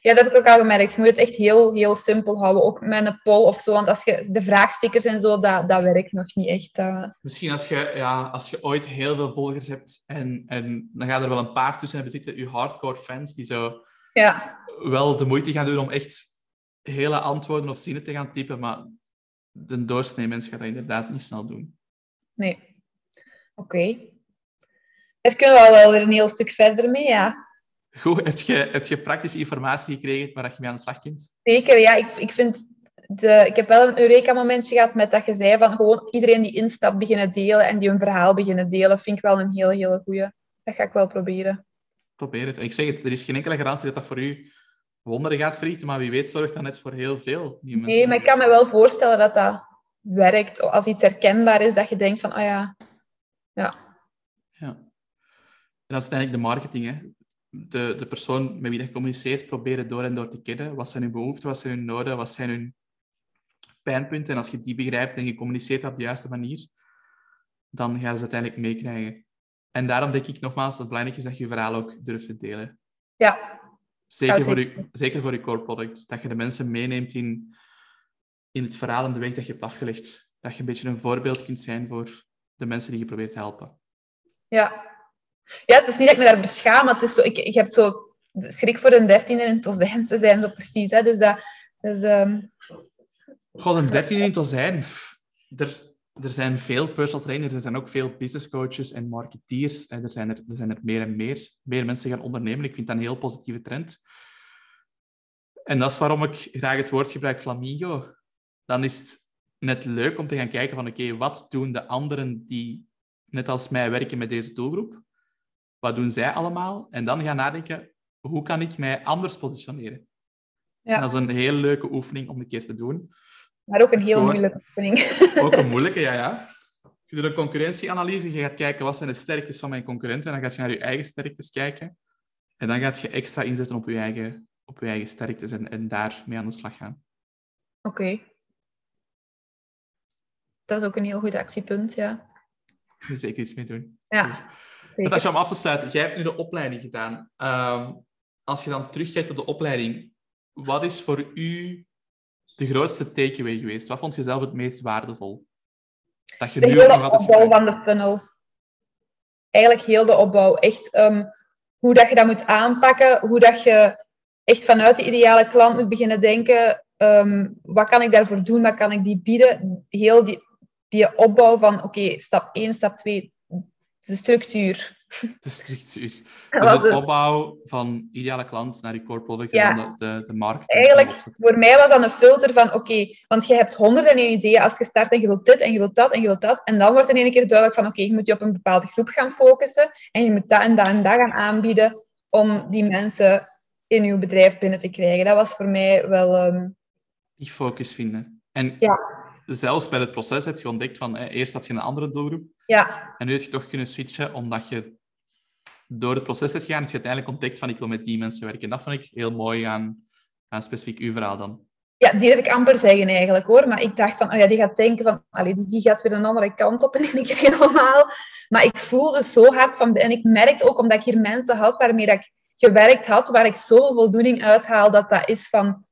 Ja, dat heb ik ook al gemerkt. Je moet het echt heel, heel simpel houden. Ook met een poll of zo. Want als je de vraagstickers en zo, dat, dat werkt nog niet echt. eh. Misschien als je, ja, als je ooit heel veel volgers hebt en, en dan gaan er wel een paar tussen hebben zitten, je hardcore fans, die zo Ja, wel de moeite gaan doen om echt hele antwoorden of zinnen te gaan typen, maar de doorsnee mens gaat dat inderdaad niet snel doen. nee. Oké. Daar kunnen we wel weer een heel stuk verder mee, ja. Goed, heb je, heb je praktische informatie gekregen waar je mee aan de slag kunt? Zeker, ja. Ik, ik vind... De, ik heb wel een Eureka-momentje gehad met dat je zei van gewoon iedereen die instapt beginnen delen en die een verhaal beginnen delen, vind ik wel een heel, hele goeie. Dat ga ik wel proberen. Probeer het. Ik zeg het, er is geen enkele garantie dat dat voor u wonderen gaat verrichten, maar wie weet zorgt dat net voor heel veel nieuwe mensen. Nee, maar ik kan me wel voorstellen dat dat werkt. Als iets herkenbaar is, dat je denkt van, oh ja, ja, Ja. En dat is uiteindelijk de marketing. Hè. De, de persoon met wie je communiceert, proberen door en door te kennen. Wat zijn hun behoeften, wat zijn hun noden, wat zijn hun pijnpunten. En als je die begrijpt en je communiceert op de juiste manier, dan gaan ze uiteindelijk meekrijgen. En daarom denk ik nogmaals dat het belangrijk is dat je je verhaal ook durft te delen. ja, Zeker voor, je, zeker voor je core product. Dat je de mensen meeneemt in, in het verhaal en de weg dat je hebt afgelegd. Dat je een beetje een voorbeeld kunt zijn voor de mensen die je probeert te helpen. ja. Ja, het is niet dat ik me daar beschaam, maar het is zo, ik, ik heb zo schrik voor een dertiende en tot te zijn, zo precies. Hè. Dus dat, dus, ehm, God, een dertiende in. Pff, Er, er zijn veel personal trainers, er zijn ook veel business coaches en marketeers. En er, zijn er, er zijn er meer en meer. Meer mensen gaan ondernemen. Ik vind dat een heel positieve trend. En dat is waarom ik graag het woord gebruik flamingo. Dan is het net leuk om te gaan kijken van oké, wat doen de anderen die net als mij werken met deze doelgroep? Wat doen zij allemaal? En dan gaan nadenken, hoe kan ik mij anders positioneren? ja. Dat is een heel leuke oefening om een keer te doen. Maar ook een heel moeilijke oefening. Ook een moeilijke, ja, ja. Je doet een concurrentieanalyse, je gaat kijken wat zijn de sterktes van mijn concurrenten, en dan ga je naar je eigen sterktes kijken. En dan gaat je extra inzetten op je eigen, op je eigen sterktes en, en daar mee aan de slag gaan. Oké. Dat is ook een heel goed actiepunt, ja. Er zeker iets mee doen. Ja, zeker. Natasja, om af te sluiten, jij hebt nu de opleiding gedaan. Ehm, als je dan terugkijkt op de opleiding, wat is voor u de grootste takeaway geweest? Wat vond je zelf het meest waardevol? Dat je de nu ook hele nog opbouw gebruikt? van de funnel. Eigenlijk heel de opbouw. Echt ehm, hoe dat je dat moet aanpakken, hoe dat je echt vanuit de ideale klant moet beginnen denken. ehm, wat kan ik daarvoor doen? Wat kan ik die bieden? Heel die, die opbouw van, oké, stap 1, stap 2, de structuur. De structuur. Dus het. opbouw van ideale klant naar je core product Ja. en dan de, de, de marketing. Eigenlijk, voor mij was dat een filter van, oké, want je hebt honderden en één ideeën als je start en je wilt dit en je wilt dat en je wilt dat. En dan wordt in één keer duidelijk van, oké, je moet je op een bepaalde groep gaan focussen en je moet dat en dat en dat gaan aanbieden om die mensen in je bedrijf binnen te krijgen. Dat was voor mij wel... ehm, Die focus vinden. En Ja. zelfs bij het proces heb je ontdekt van, eh, eerst had je een andere doelgroep ja, en nu heb je toch kunnen switchen omdat je door het proces hebt gegaan, heb je uiteindelijk ontdekt van ik wil met die mensen werken. En dat vond ik heel mooi aan, aan specifiek uw verhaal dan. ja, die heb ik amper zeggen eigenlijk hoor. Maar ik dacht van, oh ja, die gaat denken van, allee, die, gaat weer een andere kant op één keer helemaal. Maar ik voelde zo hard van, en ik merkte ook omdat ik hier mensen had waarmee dat ik gewerkt had, waar ik zoveel voldoening uithaal, dat dat is van,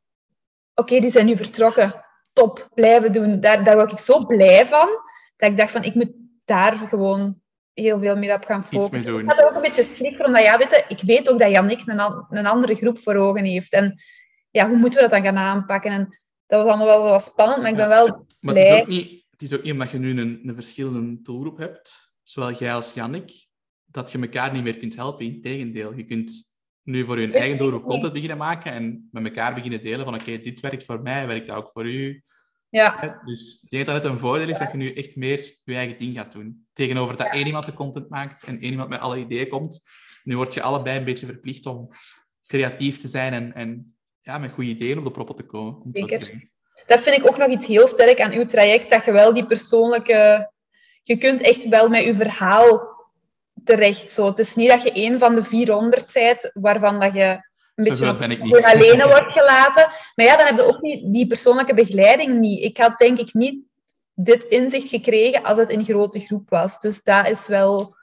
oké, die zijn nu vertrokken. Top, blijven doen. Daar, daar word ik zo blij van, dat ik dacht van, ik moet daar gewoon heel veel meer op gaan focussen. Ik had er ook een beetje schrik voor, omdat ja, weet je, ik weet ook dat Jannik een, een andere groep voor ogen heeft. En ja, hoe moeten we dat dan gaan aanpakken? En dat was allemaal wel wat spannend, maar ik ben wel Maar het is, ook niet, het is ook niet omdat je nu een, een verschillende doelgroep hebt, zowel jij als Jannik, dat je elkaar niet meer kunt helpen. Integendeel, je kunt nu voor je eigen doelgroep content beginnen maken en met elkaar beginnen delen van oké, dit werkt voor mij, werkt dat ook voor u. Ja? Dus ik denk dat het een voordeel is dat je nu echt meer je eigen ding gaat doen. Tegenover dat één iemand de content maakt en één iemand met alle ideeën komt. Nu word je allebei een beetje verplicht om creatief te zijn en, en ja, met goede ideeën op de proppen te komen. Zeker. dat vind ik ook nog iets heel sterk aan uw traject, dat je wel die persoonlijke... Je kunt echt wel met je verhaal terecht. Zo. Het is niet dat je één van de 400 bent, waarvan dat je een Zo beetje ben ik niet. alleen wordt gelaten. Maar ja, dan heb je ook niet die persoonlijke begeleiding niet. Ik had denk ik niet dit inzicht gekregen als het in grote groep was. Dus dat is wel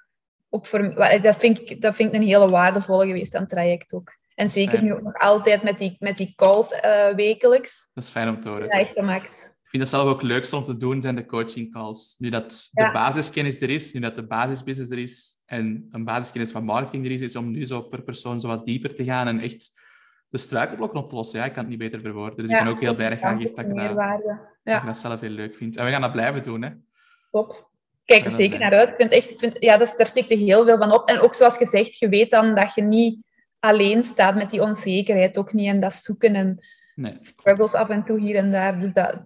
ook voor mij- dat vind ik, dat vind ik een hele waardevolle geweest aan het traject ook. En zeker fijn. nu ook nog altijd met die, met die calls eh, wekelijks. Dat is fijn om te horen. Ja, echt de max. Ik vind dat zelf ook het leukste om te doen, zijn de coaching calls. Nu dat de Ja. basiskennis er is, nu dat de basisbusiness er is en een basiskennis van marketing er is, is om nu zo per persoon zo wat dieper te gaan en echt de struikelblokken op te lossen. Ja, ik kan het niet beter verwoorden. Dus ik ben ook heel blij dat je aangeeft dat je dat, Meerwaarde. dat zelf heel leuk vindt. En we gaan dat blijven doen. Hè. top. Kijk er zeker naar uit. Ik vind echt, ik vind, ja, dat daar steekt er heel veel van op. En ook zoals gezegd, je weet dan dat je niet alleen staat met die onzekerheid. Ook niet in dat zoeken en Nee. struggles af en toe hier en daar. Dus dat,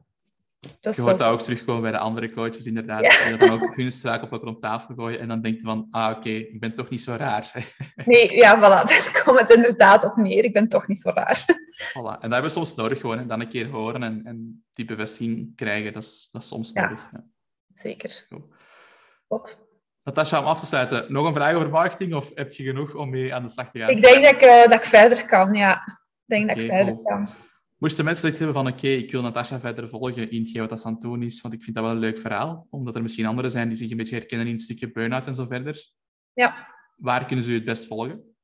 dat Je hoort dat ook terugkomen bij de andere coaches, inderdaad. Ja. Die dan ook hun struikelblokken op tafel gooien en dan denkt je van, ah oké, ik ben toch niet zo raar. Nee, ja, voilà. Daar komt het inderdaad op neer. Ik ben toch niet zo raar. Voilà. En dat hebben we soms nodig gewoon. Hè. Dan een keer horen en, en die bevestiging krijgen, dat is, dat is soms Ja. nodig. Ja. Zeker. Goed. Top. Natasja, om af te sluiten, nog een vraag over marketing of heb je genoeg om mee aan de slag te gaan? Ik denk dat ik, eh, dat ik verder kan, ja. Ik denk dat ik verder cool. kan. Moesten mensen zoiets hebben van, oké, ik wil Natasja verder volgen in hetgeen wat dat aan het doen is, want ik vind dat wel een leuk verhaal, omdat er misschien anderen zijn die zich een beetje herkennen in het stukje burn-out en zo verder. Ja. Waar kunnen ze u het best volgen?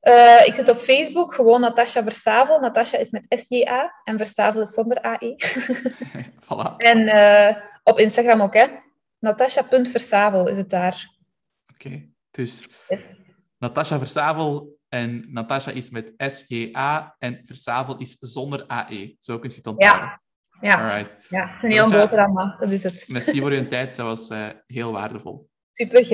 Eh, ik zit op Facebook, gewoon Natasha Versavel. Natasha is met S-J-A en Versavel is zonder A-E. voilà. En eh, op Instagram ook, hè. Natasha.versavel is het daar. Oké, dus Yes. Natasha Versavel en Natasha is met S-G-A en Versavel is zonder A-E. Zo kun je het onthouden. Ja, Alright. ja. een heel boterham, maar dat is het. Merci voor uw tijd, dat was eh, heel waardevol. Super,